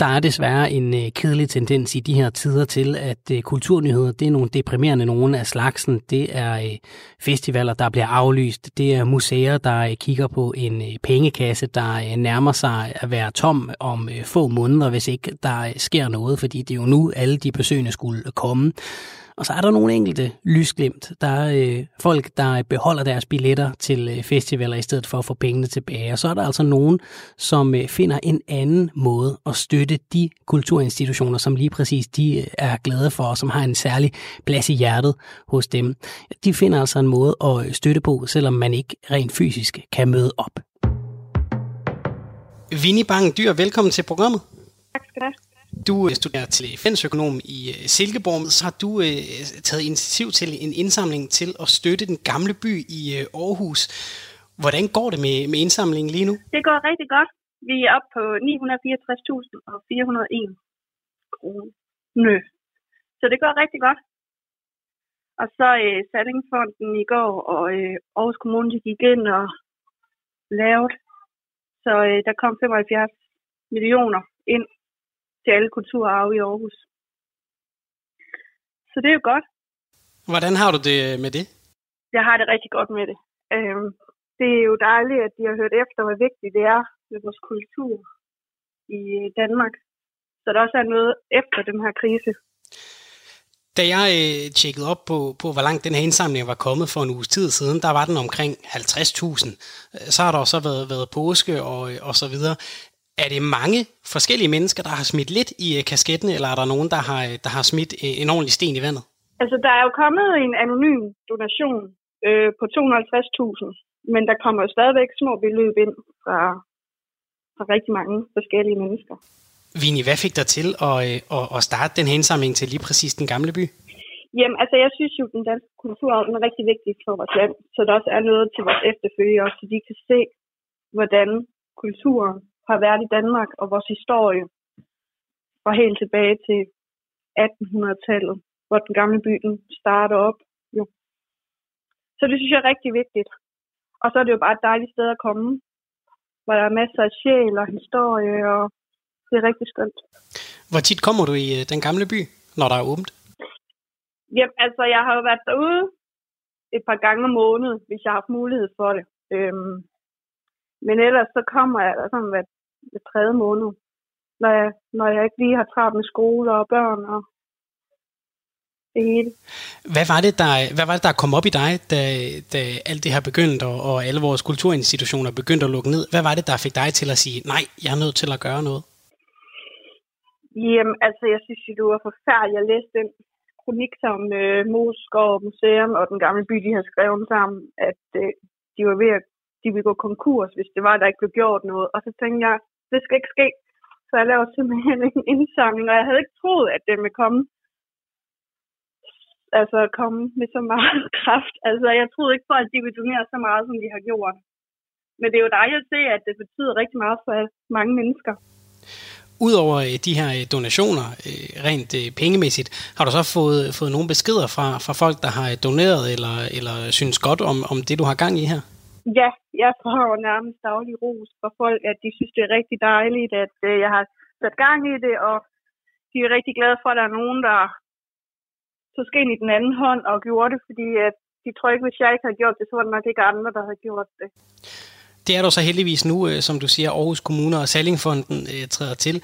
Der er desværre en øh, kedelig tendens i de her tider til, at øh, kulturnyheder, det er nogle deprimerende nogle af slagsen. Det er øh, festivaler, der bliver aflyst. Det er museer, der øh, kigger på en øh, pengekasse, der øh, nærmer sig at være tom om øh, få måneder, hvis ikke der øh, sker noget, fordi det er jo nu, alle de besøgende skulle komme. Og så er der nogle enkelte lysglimt. Der er øh, folk, der beholder deres billetter til øh, festivaler i stedet for at få pengene tilbage. Og så er der altså nogen, som øh, finder en anden måde at støtte de kulturinstitutioner, som lige præcis de øh, er glade for, og som har en særlig plads i hjertet hos dem. De finder altså en måde at øh, støtte på, selvom man ikke rent fysisk kan møde op. Vinnie Bang Dyr, velkommen til programmet. Tak skal du have. Du øh, studerer til finansøkonom i øh, Silkeborg, så har du øh, taget initiativ til en indsamling til at støtte den gamle by i øh, Aarhus. Hvordan går det med, med indsamlingen lige nu? Det går rigtig godt. Vi er oppe på 964.401 kroner. Nø. Så det går rigtig godt. Og så øh, Sallingfonden i går, og øh, Aarhus Kommune de gik ind og lavede. Så øh, der kom 75 millioner ind til alle kulturarve i Aarhus. Så det er jo godt. Hvordan har du det med det? Jeg har det rigtig godt med det. Øhm, det er jo dejligt, at de har hørt efter, hvor vigtigt det er med vores kultur i Danmark. Så der også er noget efter den her krise. Da jeg øh, tjekkede op på, på, hvor langt den her indsamling var kommet for en uges tid siden, der var den omkring 50.000. Så har der også været, været påske og, og så videre. Er det mange forskellige mennesker, der har smidt lidt i øh, kasketten, eller er der nogen, der har, der har smidt øh, en ordentlig sten i vandet? Altså, der er jo kommet en anonym donation øh, på 250.000, men der kommer jo stadigvæk små beløb ind fra, fra rigtig mange forskellige mennesker. Vini, hvad fik dig til at, øh, at, at starte den her indsamling til lige præcis den gamle by? Jamen, altså, jeg synes jo, at den danske kultur er rigtig vigtig for vores land, så der også er noget til vores efterfølgere, så de kan se, hvordan kulturen har været i Danmark og vores historie fra helt tilbage til 1800-tallet, hvor den gamle by den starter op. Jo. Så det synes jeg er rigtig vigtigt. Og så er det jo bare et dejligt sted at komme, hvor der er masser af sjæl og historie, og det er rigtig skønt. Hvor tit kommer du i øh, den gamle by, når der er åbent? Jamen, altså, jeg har jo været derude et par gange om måneden, hvis jeg har haft mulighed for det. Øhm, men ellers så kommer jeg sådan hver hver tredje måned, når jeg, når jeg ikke lige har travlt med skole og børn og det hele. Hvad var det, der, hvad var det, der kom op i dig, da, da alt det her begyndte, og, og alle vores kulturinstitutioner begyndte at lukke ned? Hvad var det, der fik dig til at sige, nej, jeg er nødt til at gøre noget? Jamen, altså, jeg synes det var forfærdeligt. Jeg læste den kronik, som øh, Moskov Museum og den gamle by, de har skrevet sammen, at øh, de var ved at de ville gå konkurs, hvis det var, der ikke blev gjort noget. Og så tænkte jeg, det skal ikke ske. Så jeg lavede simpelthen en indsamling, og jeg havde ikke troet, at det ville komme altså komme med så meget kraft. Altså, jeg troede ikke på, at de ville donere så meget, som de har gjort. Men det er jo dejligt at se, at det betyder rigtig meget for mange mennesker. Udover øh, de her øh, donationer, øh, rent pengemæssigt, har du så fået, fået nogle beskeder fra, fra folk, der har doneret eller, eller synes godt om, om det, du har gang i her? Ja, jeg får jo nærmest daglig ros fra folk, at de synes, det er rigtig dejligt, at øh, jeg har sat gang i det, og de er rigtig glade for, at der er nogen, der tog skeen i den anden hånd og gjorde det, fordi at de tror ikke, hvis jeg ikke havde gjort det, så var der nok ikke andre, der havde gjort det. Det er du så heldigvis nu, øh, som du siger, Aarhus Kommune og Sallingfonden øh, træder til.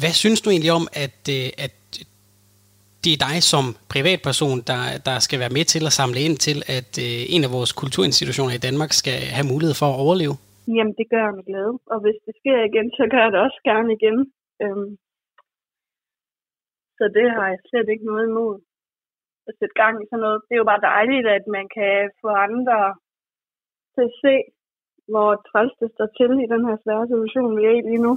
Hvad synes du egentlig om, at, øh, at det er dig som privatperson, der, der skal være med til at samle ind til, at øh, en af vores kulturinstitutioner i Danmark skal have mulighed for at overleve? Jamen, det gør jeg med glæde. Og hvis det sker igen, så gør jeg det også gerne igen. Øhm, så det har jeg slet ikke noget imod at sætte gang i sådan noget. Det er jo bare dejligt, at man kan få andre til at se, hvor træls det står til i den her svære situation, vi er i lige nu.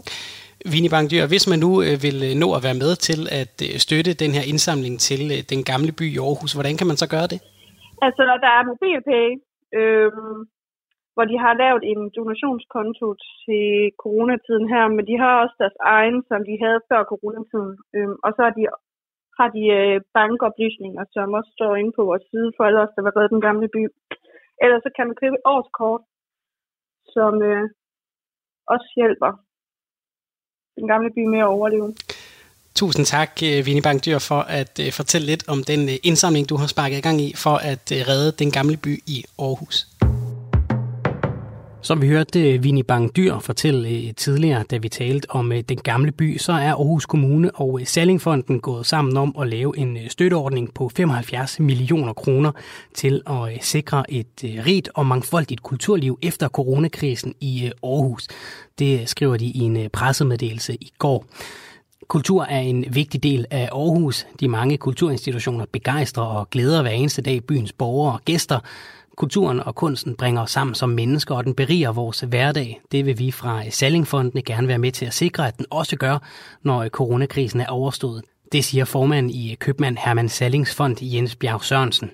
Vini Bangdyr, hvis man nu øh, vil øh, nå at være med til at øh, støtte den her indsamling til øh, den gamle by i Aarhus, hvordan kan man så gøre det? Altså, når der er MobilePay, øh, hvor de har lavet en donationskonto til coronatiden her, men de har også deres egen, som de havde før coronatiden. Øh, og så har de, har de øh, bankoplysninger, som også står inde på vores side for alle os, der var reddet den gamle by. Ellers så kan man købe et årskort, som øh, også hjælper den gamle by med at overleve. Tusind tak, øh, Vinnie Bankdyr, for at øh, fortælle lidt om den øh, indsamling, du har sparket i gang i for at redde den gamle by i Aarhus. Som vi hørte øh, Vinnie Bang Dyr fortælle øh, tidligere, da vi talte om øh, den gamle by, så er Aarhus Kommune og Sallingfonden gået sammen om at lave en støtteordning på 75 millioner kroner til at sikre et rigt og mangfoldigt kulturliv efter coronakrisen i Aarhus. Det skriver de i en pressemeddelelse i går. Kultur er en vigtig del af Aarhus. De mange kulturinstitutioner begejstrer og glæder hver eneste dag byens borgere og gæster. Kulturen og kunsten bringer os sammen som mennesker, og den beriger vores hverdag. Det vil vi fra Sallingfondene gerne være med til at sikre, at den også gør, når coronakrisen er overstået. Det siger formand i købmand Herman Sallingsfond Jens Bjerg Sørensen.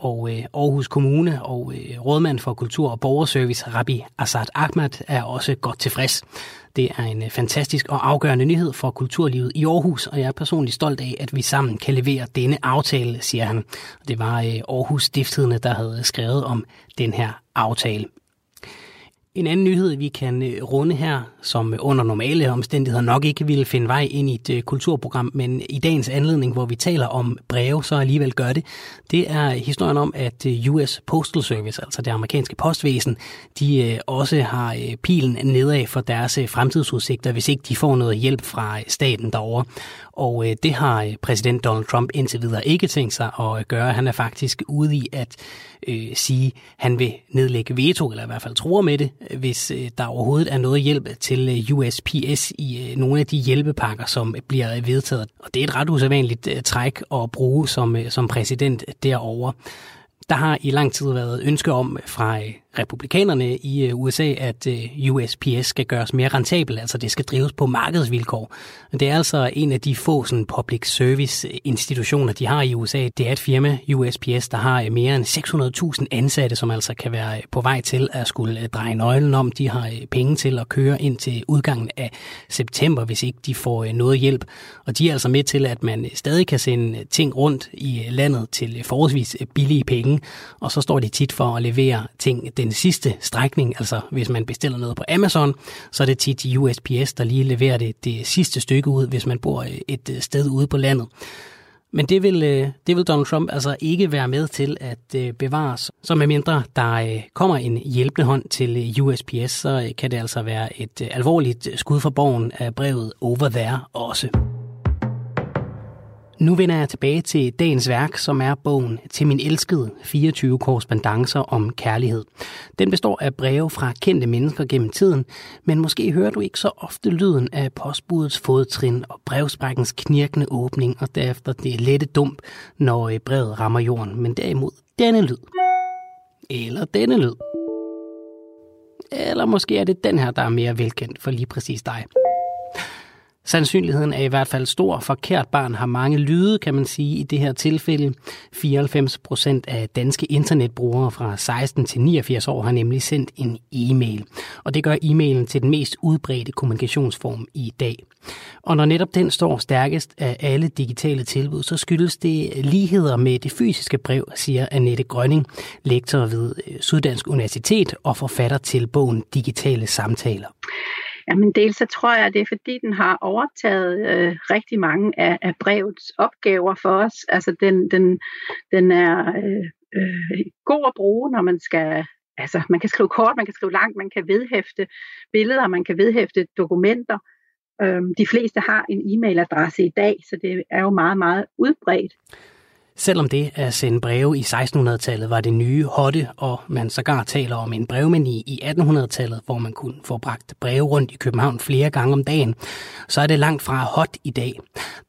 Og øh, Aarhus Kommune og øh, rådmand for kultur og borgerservice Rabbi Asad Ahmad er også godt tilfreds. Det er en øh, fantastisk og afgørende nyhed for kulturlivet i Aarhus, og jeg er personligt stolt af, at vi sammen kan levere denne aftale, siger han. Det var øh, Aarhus Stiftstidende, der havde skrevet om den her aftale. En anden nyhed, vi kan øh, runde her, som under normale omstændigheder nok ikke ville finde vej ind i et øh, kulturprogram, men i dagens anledning, hvor vi taler om breve, så alligevel gør det, det er historien om, at øh, US Postal Service, altså det amerikanske postvæsen, de øh, også har øh, pilen nedad for deres fremtidsudsigter, hvis ikke de får noget hjælp fra staten derovre. Og det har præsident Donald Trump indtil videre ikke tænkt sig at gøre. Han er faktisk ude i at øh, sige, at han vil nedlægge veto, eller i hvert fald tror med det, hvis øh, der overhovedet er noget hjælp til til øh, USPS i øh, nogle af de hjælpepakker, som bliver øh, vedtaget. Og det er et ret usædvanligt træk at bruge som, som præsident derovre. Der har i lang tid været ønske om fra republikanerne i øh, USA, at øh, USPS skal gøres mere rentabel, altså det skal drives på markedsvilkår. Det er altså en af de få sådan, public service institutioner, de har i USA. Det er et firma, USPS, der har øh, mere end 600.000 ansatte, som altså kan være på vej til at skulle dreje nøglen om. De har penge til at køre ind til udgangen af september, hvis ikke de får noget hjælp. Og de er altså med til, at man stadig kan sende ting rundt i landet til forholdsvis billige penge, og så står de tit for at levere ting den sidste strækning, altså hvis man bestiller noget på Amazon, så er det tit USPS, der lige leverer det, det sidste stykke ud, hvis man bor øh, et øh, sted ude på landet. Men det vil, øh, det vil Donald Trump altså ikke være med til at bevares. Så medmindre der kommer en hjælpende hånd til USPS, så kan det altså være et alvorligt skud for borgen af brevet Over There også. Nu vender jeg tilbage til dagens værk, som er bogen til min elskede 24 korrespondancer om kærlighed. Den består af breve fra kendte mennesker gennem tiden, men måske hører du ikke så ofte lyden af postbudets fodtrin og brevsprækkens knirkende åbning og derefter det lette dump, når øh, brevet rammer jorden, men derimod denne lyd. Eller denne lyd. Eller måske er det den her, der er mere velkendt for lige præcis dig. Sandsynligheden er i hvert fald stor. Forkert barn har mange lyde, kan man sige, i det her tilfælde. 94 procent af danske internetbrugere fra 16 til 89 år har nemlig sendt en e-mail. Og det gør e-mailen til den mest udbredte kommunikationsform i dag. Og når netop den står stærkest af alle digitale tilbud, så skyldes det ligheder med det fysiske brev, siger Annette Grønning, lektor ved Syddansk Universitet og forfatter til bogen Digitale Samtaler. Jamen dels så tror jeg, at det er fordi, den har overtaget øh, rigtig mange af, af brevets opgaver for os. Altså den, den, den er øh, øh, god at bruge, når man skal altså, man kan skrive kort, man kan skrive langt, man kan vedhæfte billeder, man kan vedhæfte dokumenter. Øhm, de fleste har en e-mailadresse i dag, så det er jo meget, meget udbredt. Selvom det at sende breve i 1600-tallet var det nye hotte, og man sågar taler om en brevmani i 1800-tallet, hvor man kunne få bragt breve rundt i København flere gange om dagen, så er det langt fra hot i dag.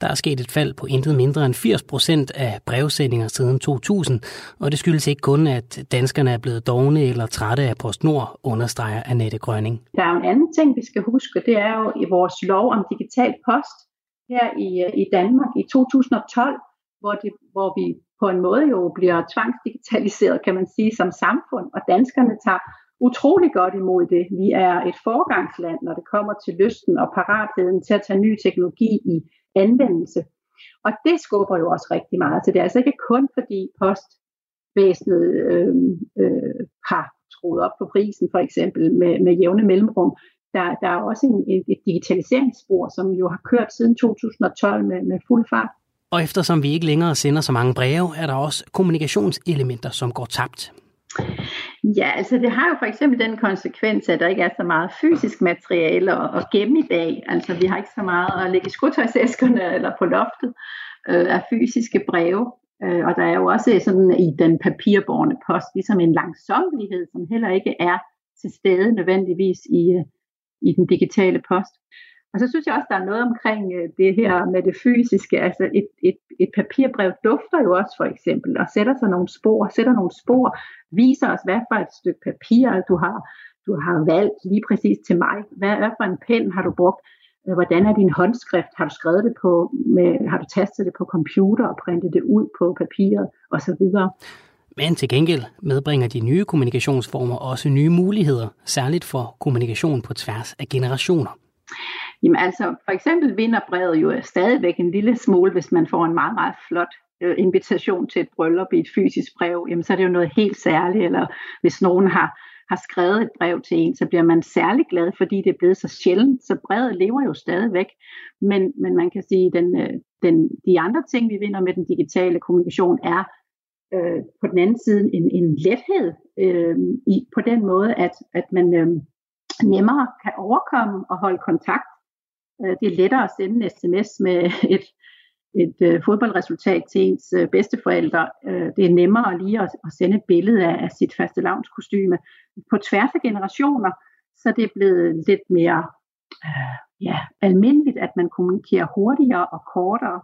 Der er sket et fald på intet mindre end 80 procent af brevsendinger siden 2000, og det skyldes ikke kun, at danskerne er blevet dogne eller trætte af PostNord, understreger Annette Grønning. Der er en anden ting, vi skal huske, det er jo i vores lov om digital post her i, øh, i Danmark i 2012, hvor, det, hvor vi på en måde jo bliver tvangsdigitaliseret, kan man sige, som samfund, og danskerne tager utrolig godt imod det. Vi er et forgangsland, når det kommer til lysten og paratheden til at tage ny teknologi i anvendelse. Og det skubber jo også rigtig meget. Så det er altså ikke kun fordi postvæsenet øh, øh, har skruet op på prisen, for eksempel med, med jævne mellemrum. Der, der er også en, et digitaliseringsspor, som jo har kørt siden 2012 med, med fuld fart. Og eftersom vi ikke længere sender så mange breve, er der også kommunikationselementer, som går tabt. Ja, altså det har jo for eksempel den konsekvens, at der ikke er så meget fysisk materiale at, gemme i dag. Altså vi har ikke så meget at lægge i skotøjsæskerne eller på loftet øh, af fysiske breve. Øh, og der er jo også sådan i den papirborne post ligesom en langsomlighed, som heller ikke er til stede nødvendigvis i, øh, i den digitale post. Og så synes jeg også, der er noget omkring øh, det her med det fysiske. Altså et, et, et papirbrev dufter jo også for eksempel, og sætter sig nogle spor, sætter nogle spor, viser os, hvad for et stykke papir du har, du har valgt lige præcis til mig. Hvad, er for en pen har du brugt? Øh, hvordan er din håndskrift? Har du skrevet det på, med, har du tastet det på computer og printet det ud på papiret osv.? Men til gengæld medbringer de nye kommunikationsformer også nye muligheder, særligt for kommunikation på tværs af generationer. Jamen altså, for eksempel vinder brevet jo stadigvæk en lille smule, hvis man får en meget, meget flot øh, invitation til et bryllup i et fysisk brev, jamen så er det jo noget helt særligt, eller hvis nogen har, har skrevet et brev til en, så bliver man særlig glad, fordi det er blevet så sjældent, så brevet lever jo stadigvæk, men, men man kan sige, den, øh, den, de andre ting, vi vinder med den digitale kommunikation, er øh, på den anden side en, en lethed øh, i, på den måde, at, at man øh, nemmere kan overkomme og holde kontakt Øh, det er lettere at sende en sms med et, et øh, fodboldresultat til ens øh, bedsteforældre. Øh, det er nemmere lige at, at sende et billede af, af sit faste lavnskostyme På tværs af generationer, så det er blevet lidt mere øh, ja, almindeligt, at man kommunikerer hurtigere og kortere.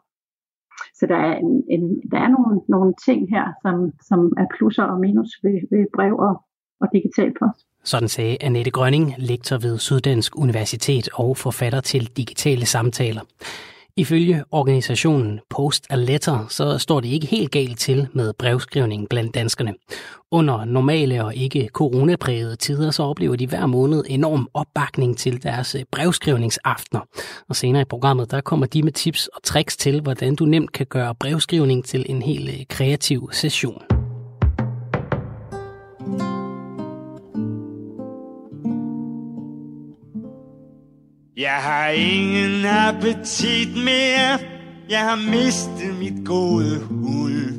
Så der er, en, en, der er nogle, nogle ting her, som, som er plusser og minus ved, ved brev og, og digital post. Sådan sagde Annette Grønning, lektor ved Syddansk Universitet og forfatter til digitale samtaler. Ifølge organisationen Post a Letter, så står det ikke helt galt til med brevskrivning blandt danskerne. Under normale og ikke coronaprægede tider, så oplever de hver måned enorm opbakning til deres øh, brevskrivningsaftener. Og senere i programmet, der kommer de med tips og tricks til, hvordan du nemt kan gøre brevskrivning til en helt øh, kreativ session. Jeg har ingen appetit mere. Jeg har mistet mit gode hul.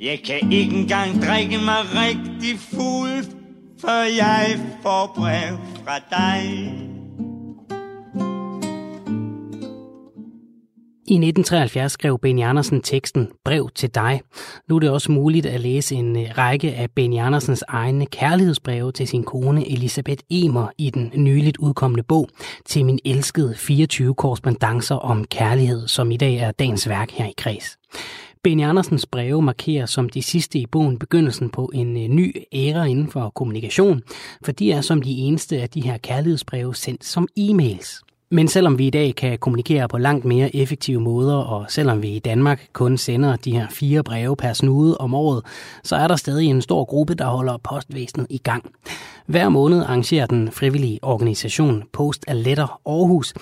Jeg kan ikke engang drikke mig rigtig fuld, for jeg får brev fra dig. I 1973 skrev Benny Andersen teksten Brev til dig. Nu er det også muligt at læse en øh, række af Benny Andersens egne kærlighedsbreve til sin kone Elisabeth Emer i den nyligt udkommende bog til min elskede 24 korrespondancer om kærlighed, som i dag er dagens værk her i Kreds. Benny Andersens breve markerer som de sidste i bogen begyndelsen på en øh, ny æra inden for kommunikation, for de er som de eneste af de her kærlighedsbreve sendt som e-mails. Men selvom vi i dag kan kommunikere på langt mere effektive måder, og selvom vi i Danmark kun sender de her fire breve per snude om året, så er der stadig en stor gruppe, der holder postvæsenet i gang. Hver måned arrangerer den frivillige organisation Post a Letter Aarhus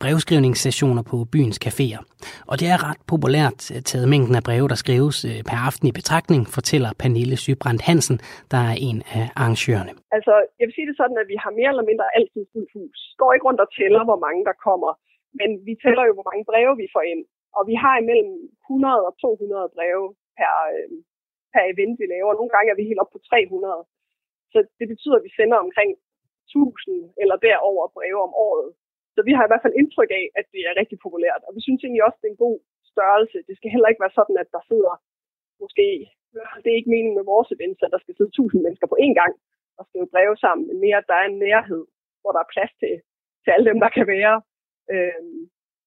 brevskrivningssessioner på byens caféer. Og det er ret populært øh, taget mængden af breve, der skrives øh, per aften i betragtning, fortæller Pernille Sybrandt Hansen, der er en af arrangørerne. Altså, jeg vil sige det sådan, at vi har mere eller mindre altid fuldt hus. Går ikke rundt og tæller, hvor mange der kommer, men vi tæller jo, hvor mange breve vi får ind. Og vi har imellem 100 og 200 breve per, øh, per event, vi laver. Nogle gange er vi helt op på 300. Så det betyder, at vi sender omkring 1000 eller derover breve om året. Så vi har i hvert fald indtryk af, at det er rigtig populært. Og vi synes egentlig også, at det er en god størrelse. Det skal heller ikke være sådan, at der sidder måske, det er ikke meningen med vores events, at der skal sidde 1000 mennesker på én gang og skrive breve sammen, men mere, at der er en nærhed, hvor der er plads til, til alle dem, der kan være. Øh,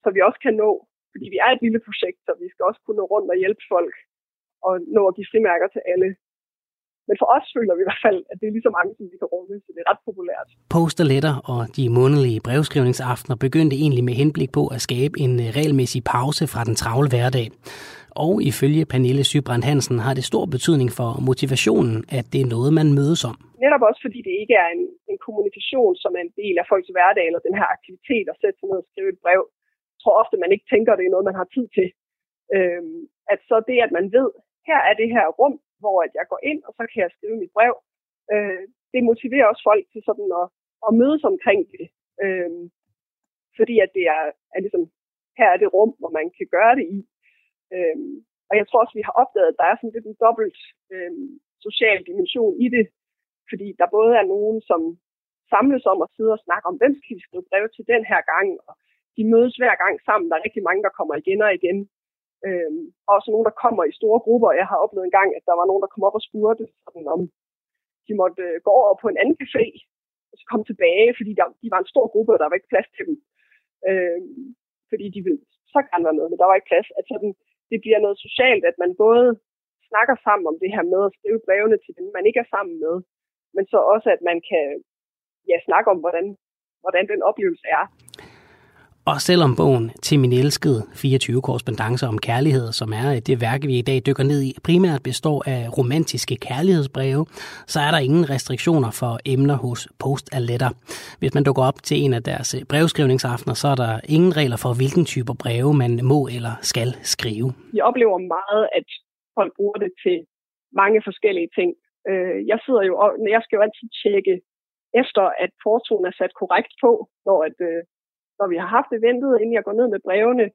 så vi også kan nå, fordi vi er et lille projekt, så vi skal også kunne nå rundt og hjælpe folk og nå at give frimærker til alle. Men for os føler vi i hvert fald, at det er lige så mange, som vi kan rumme, så det er ret populært. Posterletter og de månedlige brevskrivningsaftener begyndte egentlig med henblik på at skabe en øh, regelmæssig pause fra den travle hverdag. Og ifølge Pernille Sybrand Hansen har det stor betydning for motivationen, at det er noget, man mødes om. Netop også fordi det ikke er en, en kommunikation, som er en del af folks hverdag, eller den her aktivitet at sætte sig ned og skrive et brev. Jeg tror ofte, man ikke tænker, at det er noget, man har tid til. Øhm, at så det, at man ved, her er det her rum, hvor at jeg går ind, og så kan jeg skrive mit brev. Øh, det motiverer også folk til sådan at, at mødes omkring det. Øh, fordi at det er, er ligesom, her er det rum, hvor man kan gøre det i. Øh, og jeg tror også, vi har opdaget, at der er sådan lidt en dobbelt øh, social dimension i det. Fordi der både er nogen, som samles om at sidde og snakke om, hvem skal vi skrive brev til den her gang, og de mødes hver gang sammen. Der er rigtig mange, der kommer igen og igen. Øhm, også nogen, der kommer i store grupper. Jeg har oplevet en gang, at der var nogen, der kom op og spurgte, sådan, om de måtte øh, gå over på en anden café, og så komme tilbage, fordi der, de var en stor gruppe, og der var ikke plads til dem. Øhm, fordi de ville så gerne være med, men der var ikke plads. At sådan, det bliver noget socialt, at man både snakker sammen om det her med at skrive brevene til dem, man ikke er sammen med, men så også, at man kan ja, snakke om, hvordan, hvordan den oplevelse er. Og selvom bogen til min elskede 24 korrespondencer om kærlighed, som er øh, det værk, vi i dag dykker ned i, primært består af romantiske kærlighedsbreve, så er der ingen restriktioner for emner hos Post Letter. Hvis man dukker op til en af deres øh, brevskrivningsaftener, så er der ingen regler for, hvilken type breve man må eller skal skrive. Jeg oplever meget, at folk bruger det til mange forskellige ting. Øh, jeg sidder jo, jeg skal jo altid tjekke efter, at portoen er sat korrekt på, når at, når vi har haft eventet, inden jeg går ned med brevene.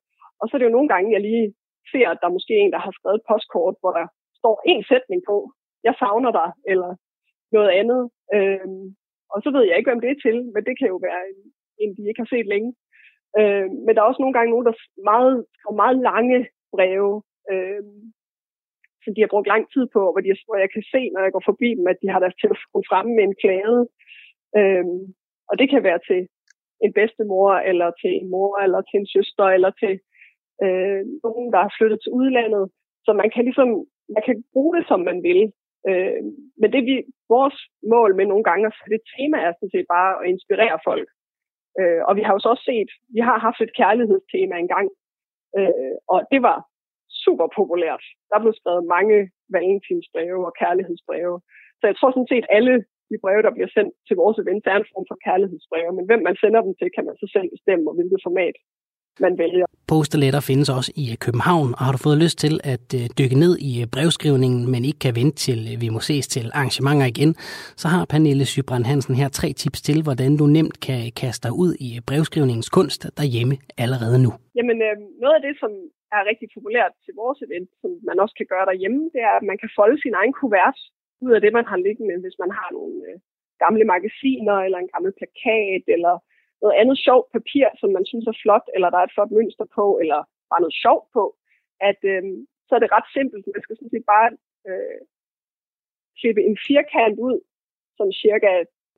Og så er det jo nogle gange, jeg lige ser, at der er måske en, der har skrevet et postkort, hvor der står en sætning på, jeg savner dig, eller noget andet. Øhm, og så ved jeg ikke, hvem det er til, men det kan jo være en, en de ikke har set længe. Øhm, men der er også nogle gange nogen, der meget, meget lange breve, øhm, som de har brugt lang tid på, hvor, de, hvor jeg kan se, når jeg går forbi dem, at de har deres telefon fremme med en klage. Øhm, og det kan være til en bedstemor, eller til en mor, eller til en søster, eller til øh, nogen, der har flyttet til udlandet. Så man kan ligesom, man kan bruge det, som man vil. Øh, men det vi, vores mål med nogle gange at sætte et tema er sådan set bare at inspirere folk. Øh, og vi har jo så også set, vi har haft et kærlighedstema engang, øh, og det var super populært. Der blev skrevet mange valentinsbreve og kærlighedsbreve. Så jeg tror sådan set, alle de breve, der bliver sendt til vores event, er en form for kærlighedsbreve, men hvem man sender dem til, kan man så selv bestemme, og hvilket format man vælger. Posteletter findes også i København, og har du fået lyst til at øh, dykke ned i øh, brevskrivningen, men ikke kan vente til øh, vi må ses til arrangementer igen, så har Pernille Sybrand Hansen her tre tips til, hvordan du nemt kan kaste dig ud i brevskrivningens kunst derhjemme allerede nu. Jamen, øh, noget af det, som er rigtig populært til vores event, som man også kan gøre derhjemme, det er, at man kan folde sin egen kuvert ud af det, man har liggende, hvis man har nogle øh, gamle magasiner, eller en gammel plakat, eller noget andet sjovt papir, som man synes er flot, eller der er et flot mønster på, eller bare noget sjovt på, at øh, så er det ret simpelt. Man skal sådan set bare øh, klippe en firkant ud, som cirka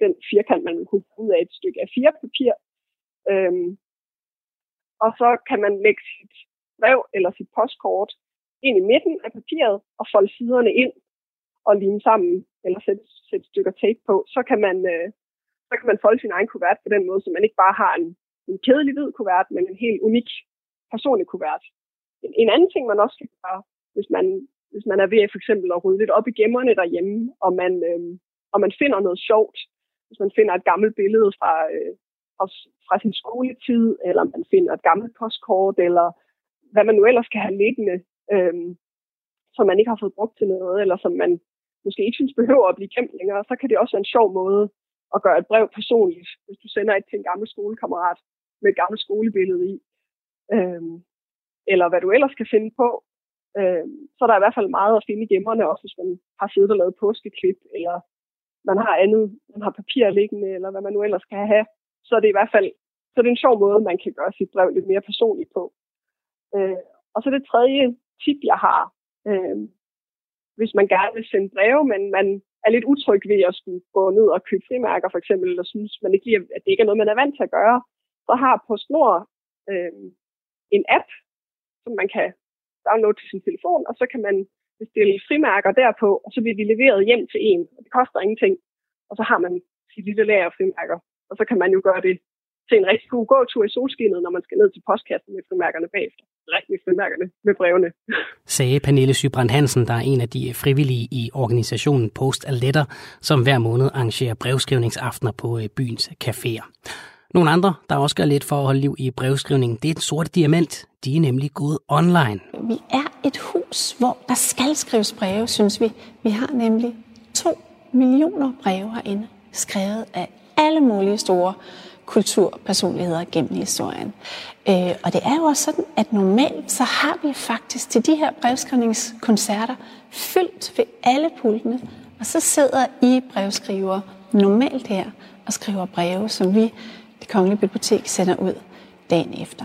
den firkant, man kunne få ud af et stykke af fire papir. Øhm, og så kan man lægge sit brev eller sit postkort ind i midten af papiret og folde siderne ind og lime sammen, eller sætte, sætte stykker tape på, så kan man, øh, så kan man folde sin egen kuvert på den måde, så man ikke bare har en, en kedelig hvid kuvert, men en helt unik personlig kuvert. En, en anden ting, man også kan gøre, hvis man, hvis man er ved for eksempel at rydde lidt op i gemmerne derhjemme, og man, øh, og man finder noget sjovt, hvis man finder et gammelt billede fra, øh, fra, fra sin skoletid, eller man finder et gammelt postkort, eller hvad man nu ellers kan have liggende, øh, som man ikke har fået brugt til noget, eller som man måske ikke synes behøver at blive gemt længere, så kan det også være en sjov måde at gøre et brev personligt, hvis du sender et til en gammel skolekammerat med et gammelt skolebillede i. Øhm, eller hvad du ellers kan finde på. Øhm, så er der i hvert fald meget at finde i gemmerne, også hvis man har siddet og lavet påskeklip, eller man har andet, man har papir liggende, eller hvad man nu ellers kan have, så er det i hvert fald så er det en sjov måde, man kan gøre sit brev lidt mere personligt på. Øh, og så det tredje tip, jeg har, øh, hvis man gerne vil sende breve, men man er lidt utryg ved at skulle gå ned og købe frimærker for eksempel, eller synes man ikke lige, at det ikke er noget, man er vant til at gøre, så har PostNord øh, en app, som man kan downloade til sin telefon, og så kan man bestille frimærker derpå, og så bliver de leveret hjem til en. Og det koster ingenting. Og så har man sit lille lager af frimærker. Og så kan man jo gøre det til en rigtig god gåtur i solskinnet, når man skal ned til postkassen med frimærkerne bagefter. Rigtig frimærkerne med brevene. Sagde Pernille Sybrand Hansen, der er en af de frivillige i organisationen Post a Letter, som hver måned arrangerer brevskrivningsaftener på øh, byens caféer. Nogle andre, der også gør lidt for at holde liv i brevskrivningen, det er den sorte diamant. De er nemlig gået online. Vi er et hus, hvor der skal skrives breve, synes vi. Vi har nemlig to millioner breve herinde, skrevet af alle mulige store kulturpersonligheder gennem historien. Øh, og det er jo også sådan, at normalt så har vi faktisk til de her brevskrivningskoncerter fyldt ved alle pultene, og så sidder I brevskriver normalt her og skriver breve, som vi, det Kongelige Bibliotek, sender ud dagen efter.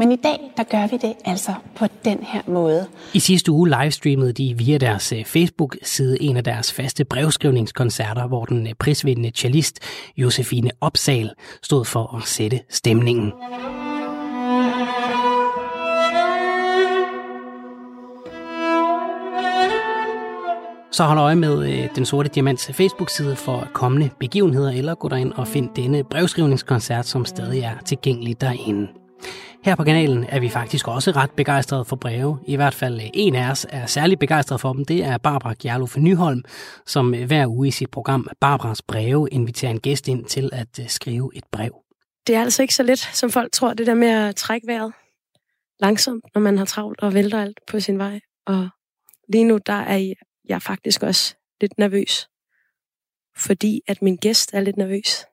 Men i dag, der gør vi det altså på den her måde. I sidste uge livestreamede de via deres øh, Facebook-side en af deres faste brevskrivningskoncerter, hvor den øh, prisvindende cellist Josefine Opsal stod for at sætte stemningen. Så hold øje med øh, Den Sorte Diamants Facebook-side for kommende begivenheder, eller gå derind og find denne brevskrivningskoncert, som stadig er tilgængelig derinde. Her på kanalen er vi faktisk også ret begejstrede for breve. I hvert fald øh, en af os er særlig begejstret for dem. Det er Barbara Gjerlof Nyholm, som øh, hver uge i sit program Barbaras Breve inviterer en gæst ind til at øh, skrive et brev. Det er altså ikke så let, som folk tror, det der med at trække vejret langsomt, når man har travlt og vælter alt på sin vej. Og lige nu, der er jeg faktisk også lidt nervøs, fordi at min gæst er lidt nervøs.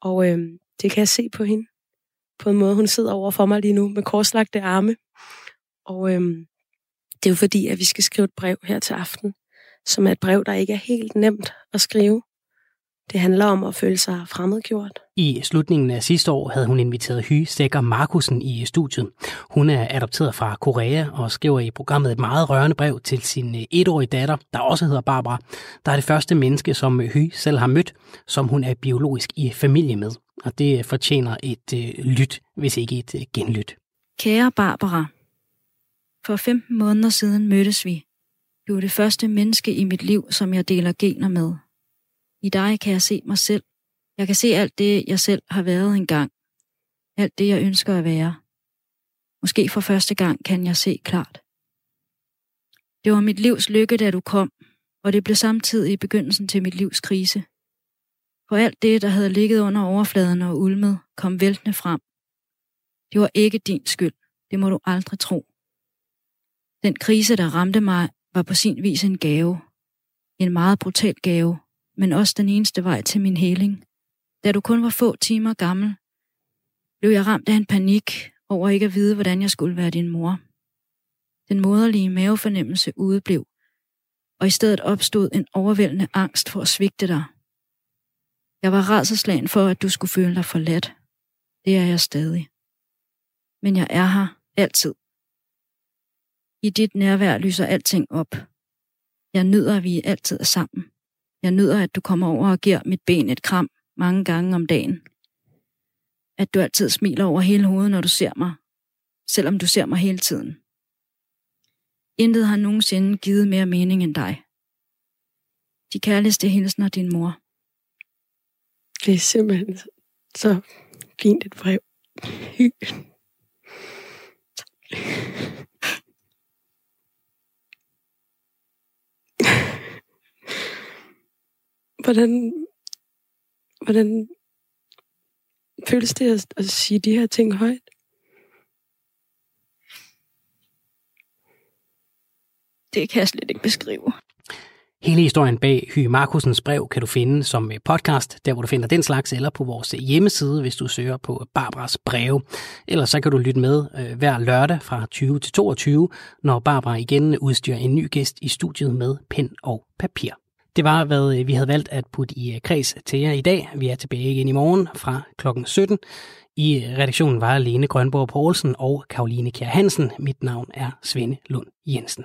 Og øh, det kan jeg se på hende på en måde. Hun sidder over for mig lige nu med korslagte arme. Og øhm, det er jo fordi, at vi skal skrive et brev her til aften, som er et brev, der ikke er helt nemt at skrive. Det handler om at føle sig fremmedgjort. I slutningen af sidste år havde hun inviteret Hy Sækker Markusen i studiet. Hun er adopteret fra Korea og skriver i programmet et meget rørende brev til sin øh, etårige datter, der også hedder Barbara. Der er det første menneske, som øh, Hy selv har mødt, som hun er biologisk i familie med. Og det fortjener et øh, lyt, hvis ikke et øh, genlyt. Kære Barbara, for 15 måneder siden mødtes vi. Du er det første menneske i mit liv, som jeg deler gener med. I dig kan jeg se mig selv. Jeg kan se alt det, jeg selv har været engang. Alt det, jeg ønsker at være. Måske for første gang kan jeg se klart. Det var mit livs lykke, da du kom, og det blev samtidig i begyndelsen til mit livs krise. For alt det, der havde ligget under overfladen og ulmet, kom væltende frem. Det var ikke din skyld. Det må du aldrig tro. Den krise, der ramte mig, var på sin vis en gave. En meget brutal gave, men også den eneste vej til min heling. Da du kun var få timer gammel, blev jeg ramt af en panik over ikke at vide, hvordan jeg skulle være din mor. Den moderlige mavefornemmelse udeblev, og i stedet opstod en overvældende angst for at svigte dig. Jeg var rædselslagen for, at du skulle føle dig forladt. Det er jeg stadig. Men jeg er her altid. I dit nærvær lyser alting op. Jeg nyder, at vi altid er sammen. Jeg nyder, at du kommer over og giver mit ben et kram mange gange om dagen. At du altid smiler over hele hovedet, når du ser mig, selvom du ser mig hele tiden. Intet har nogensinde givet mere mening end dig. De kærligste hilsner din mor. Det er simpelthen så fint et brev. hvordan, hvordan føles det at, at sige de her ting højt? Det kan jeg slet ikke beskrive. Hele historien bag Hy Markusens brev kan du finde som podcast, der hvor du finder den slags, eller på vores hjemmeside, hvis du søger på Barbaras breve. Ellers så kan du lytte med øh, hver lørdag fra 20 til 22, når Barbara igen udstyrer en ny gæst i studiet med pen og papir. Det var, hvad øh, vi havde valgt at putte i øh, kreds til jer i dag. Vi er tilbage igen i morgen fra klokken 17. I øh, redaktionen var Lene Grønborg Poulsen og Karoline Kjær Hansen. Mit navn er Svende Lund Jensen.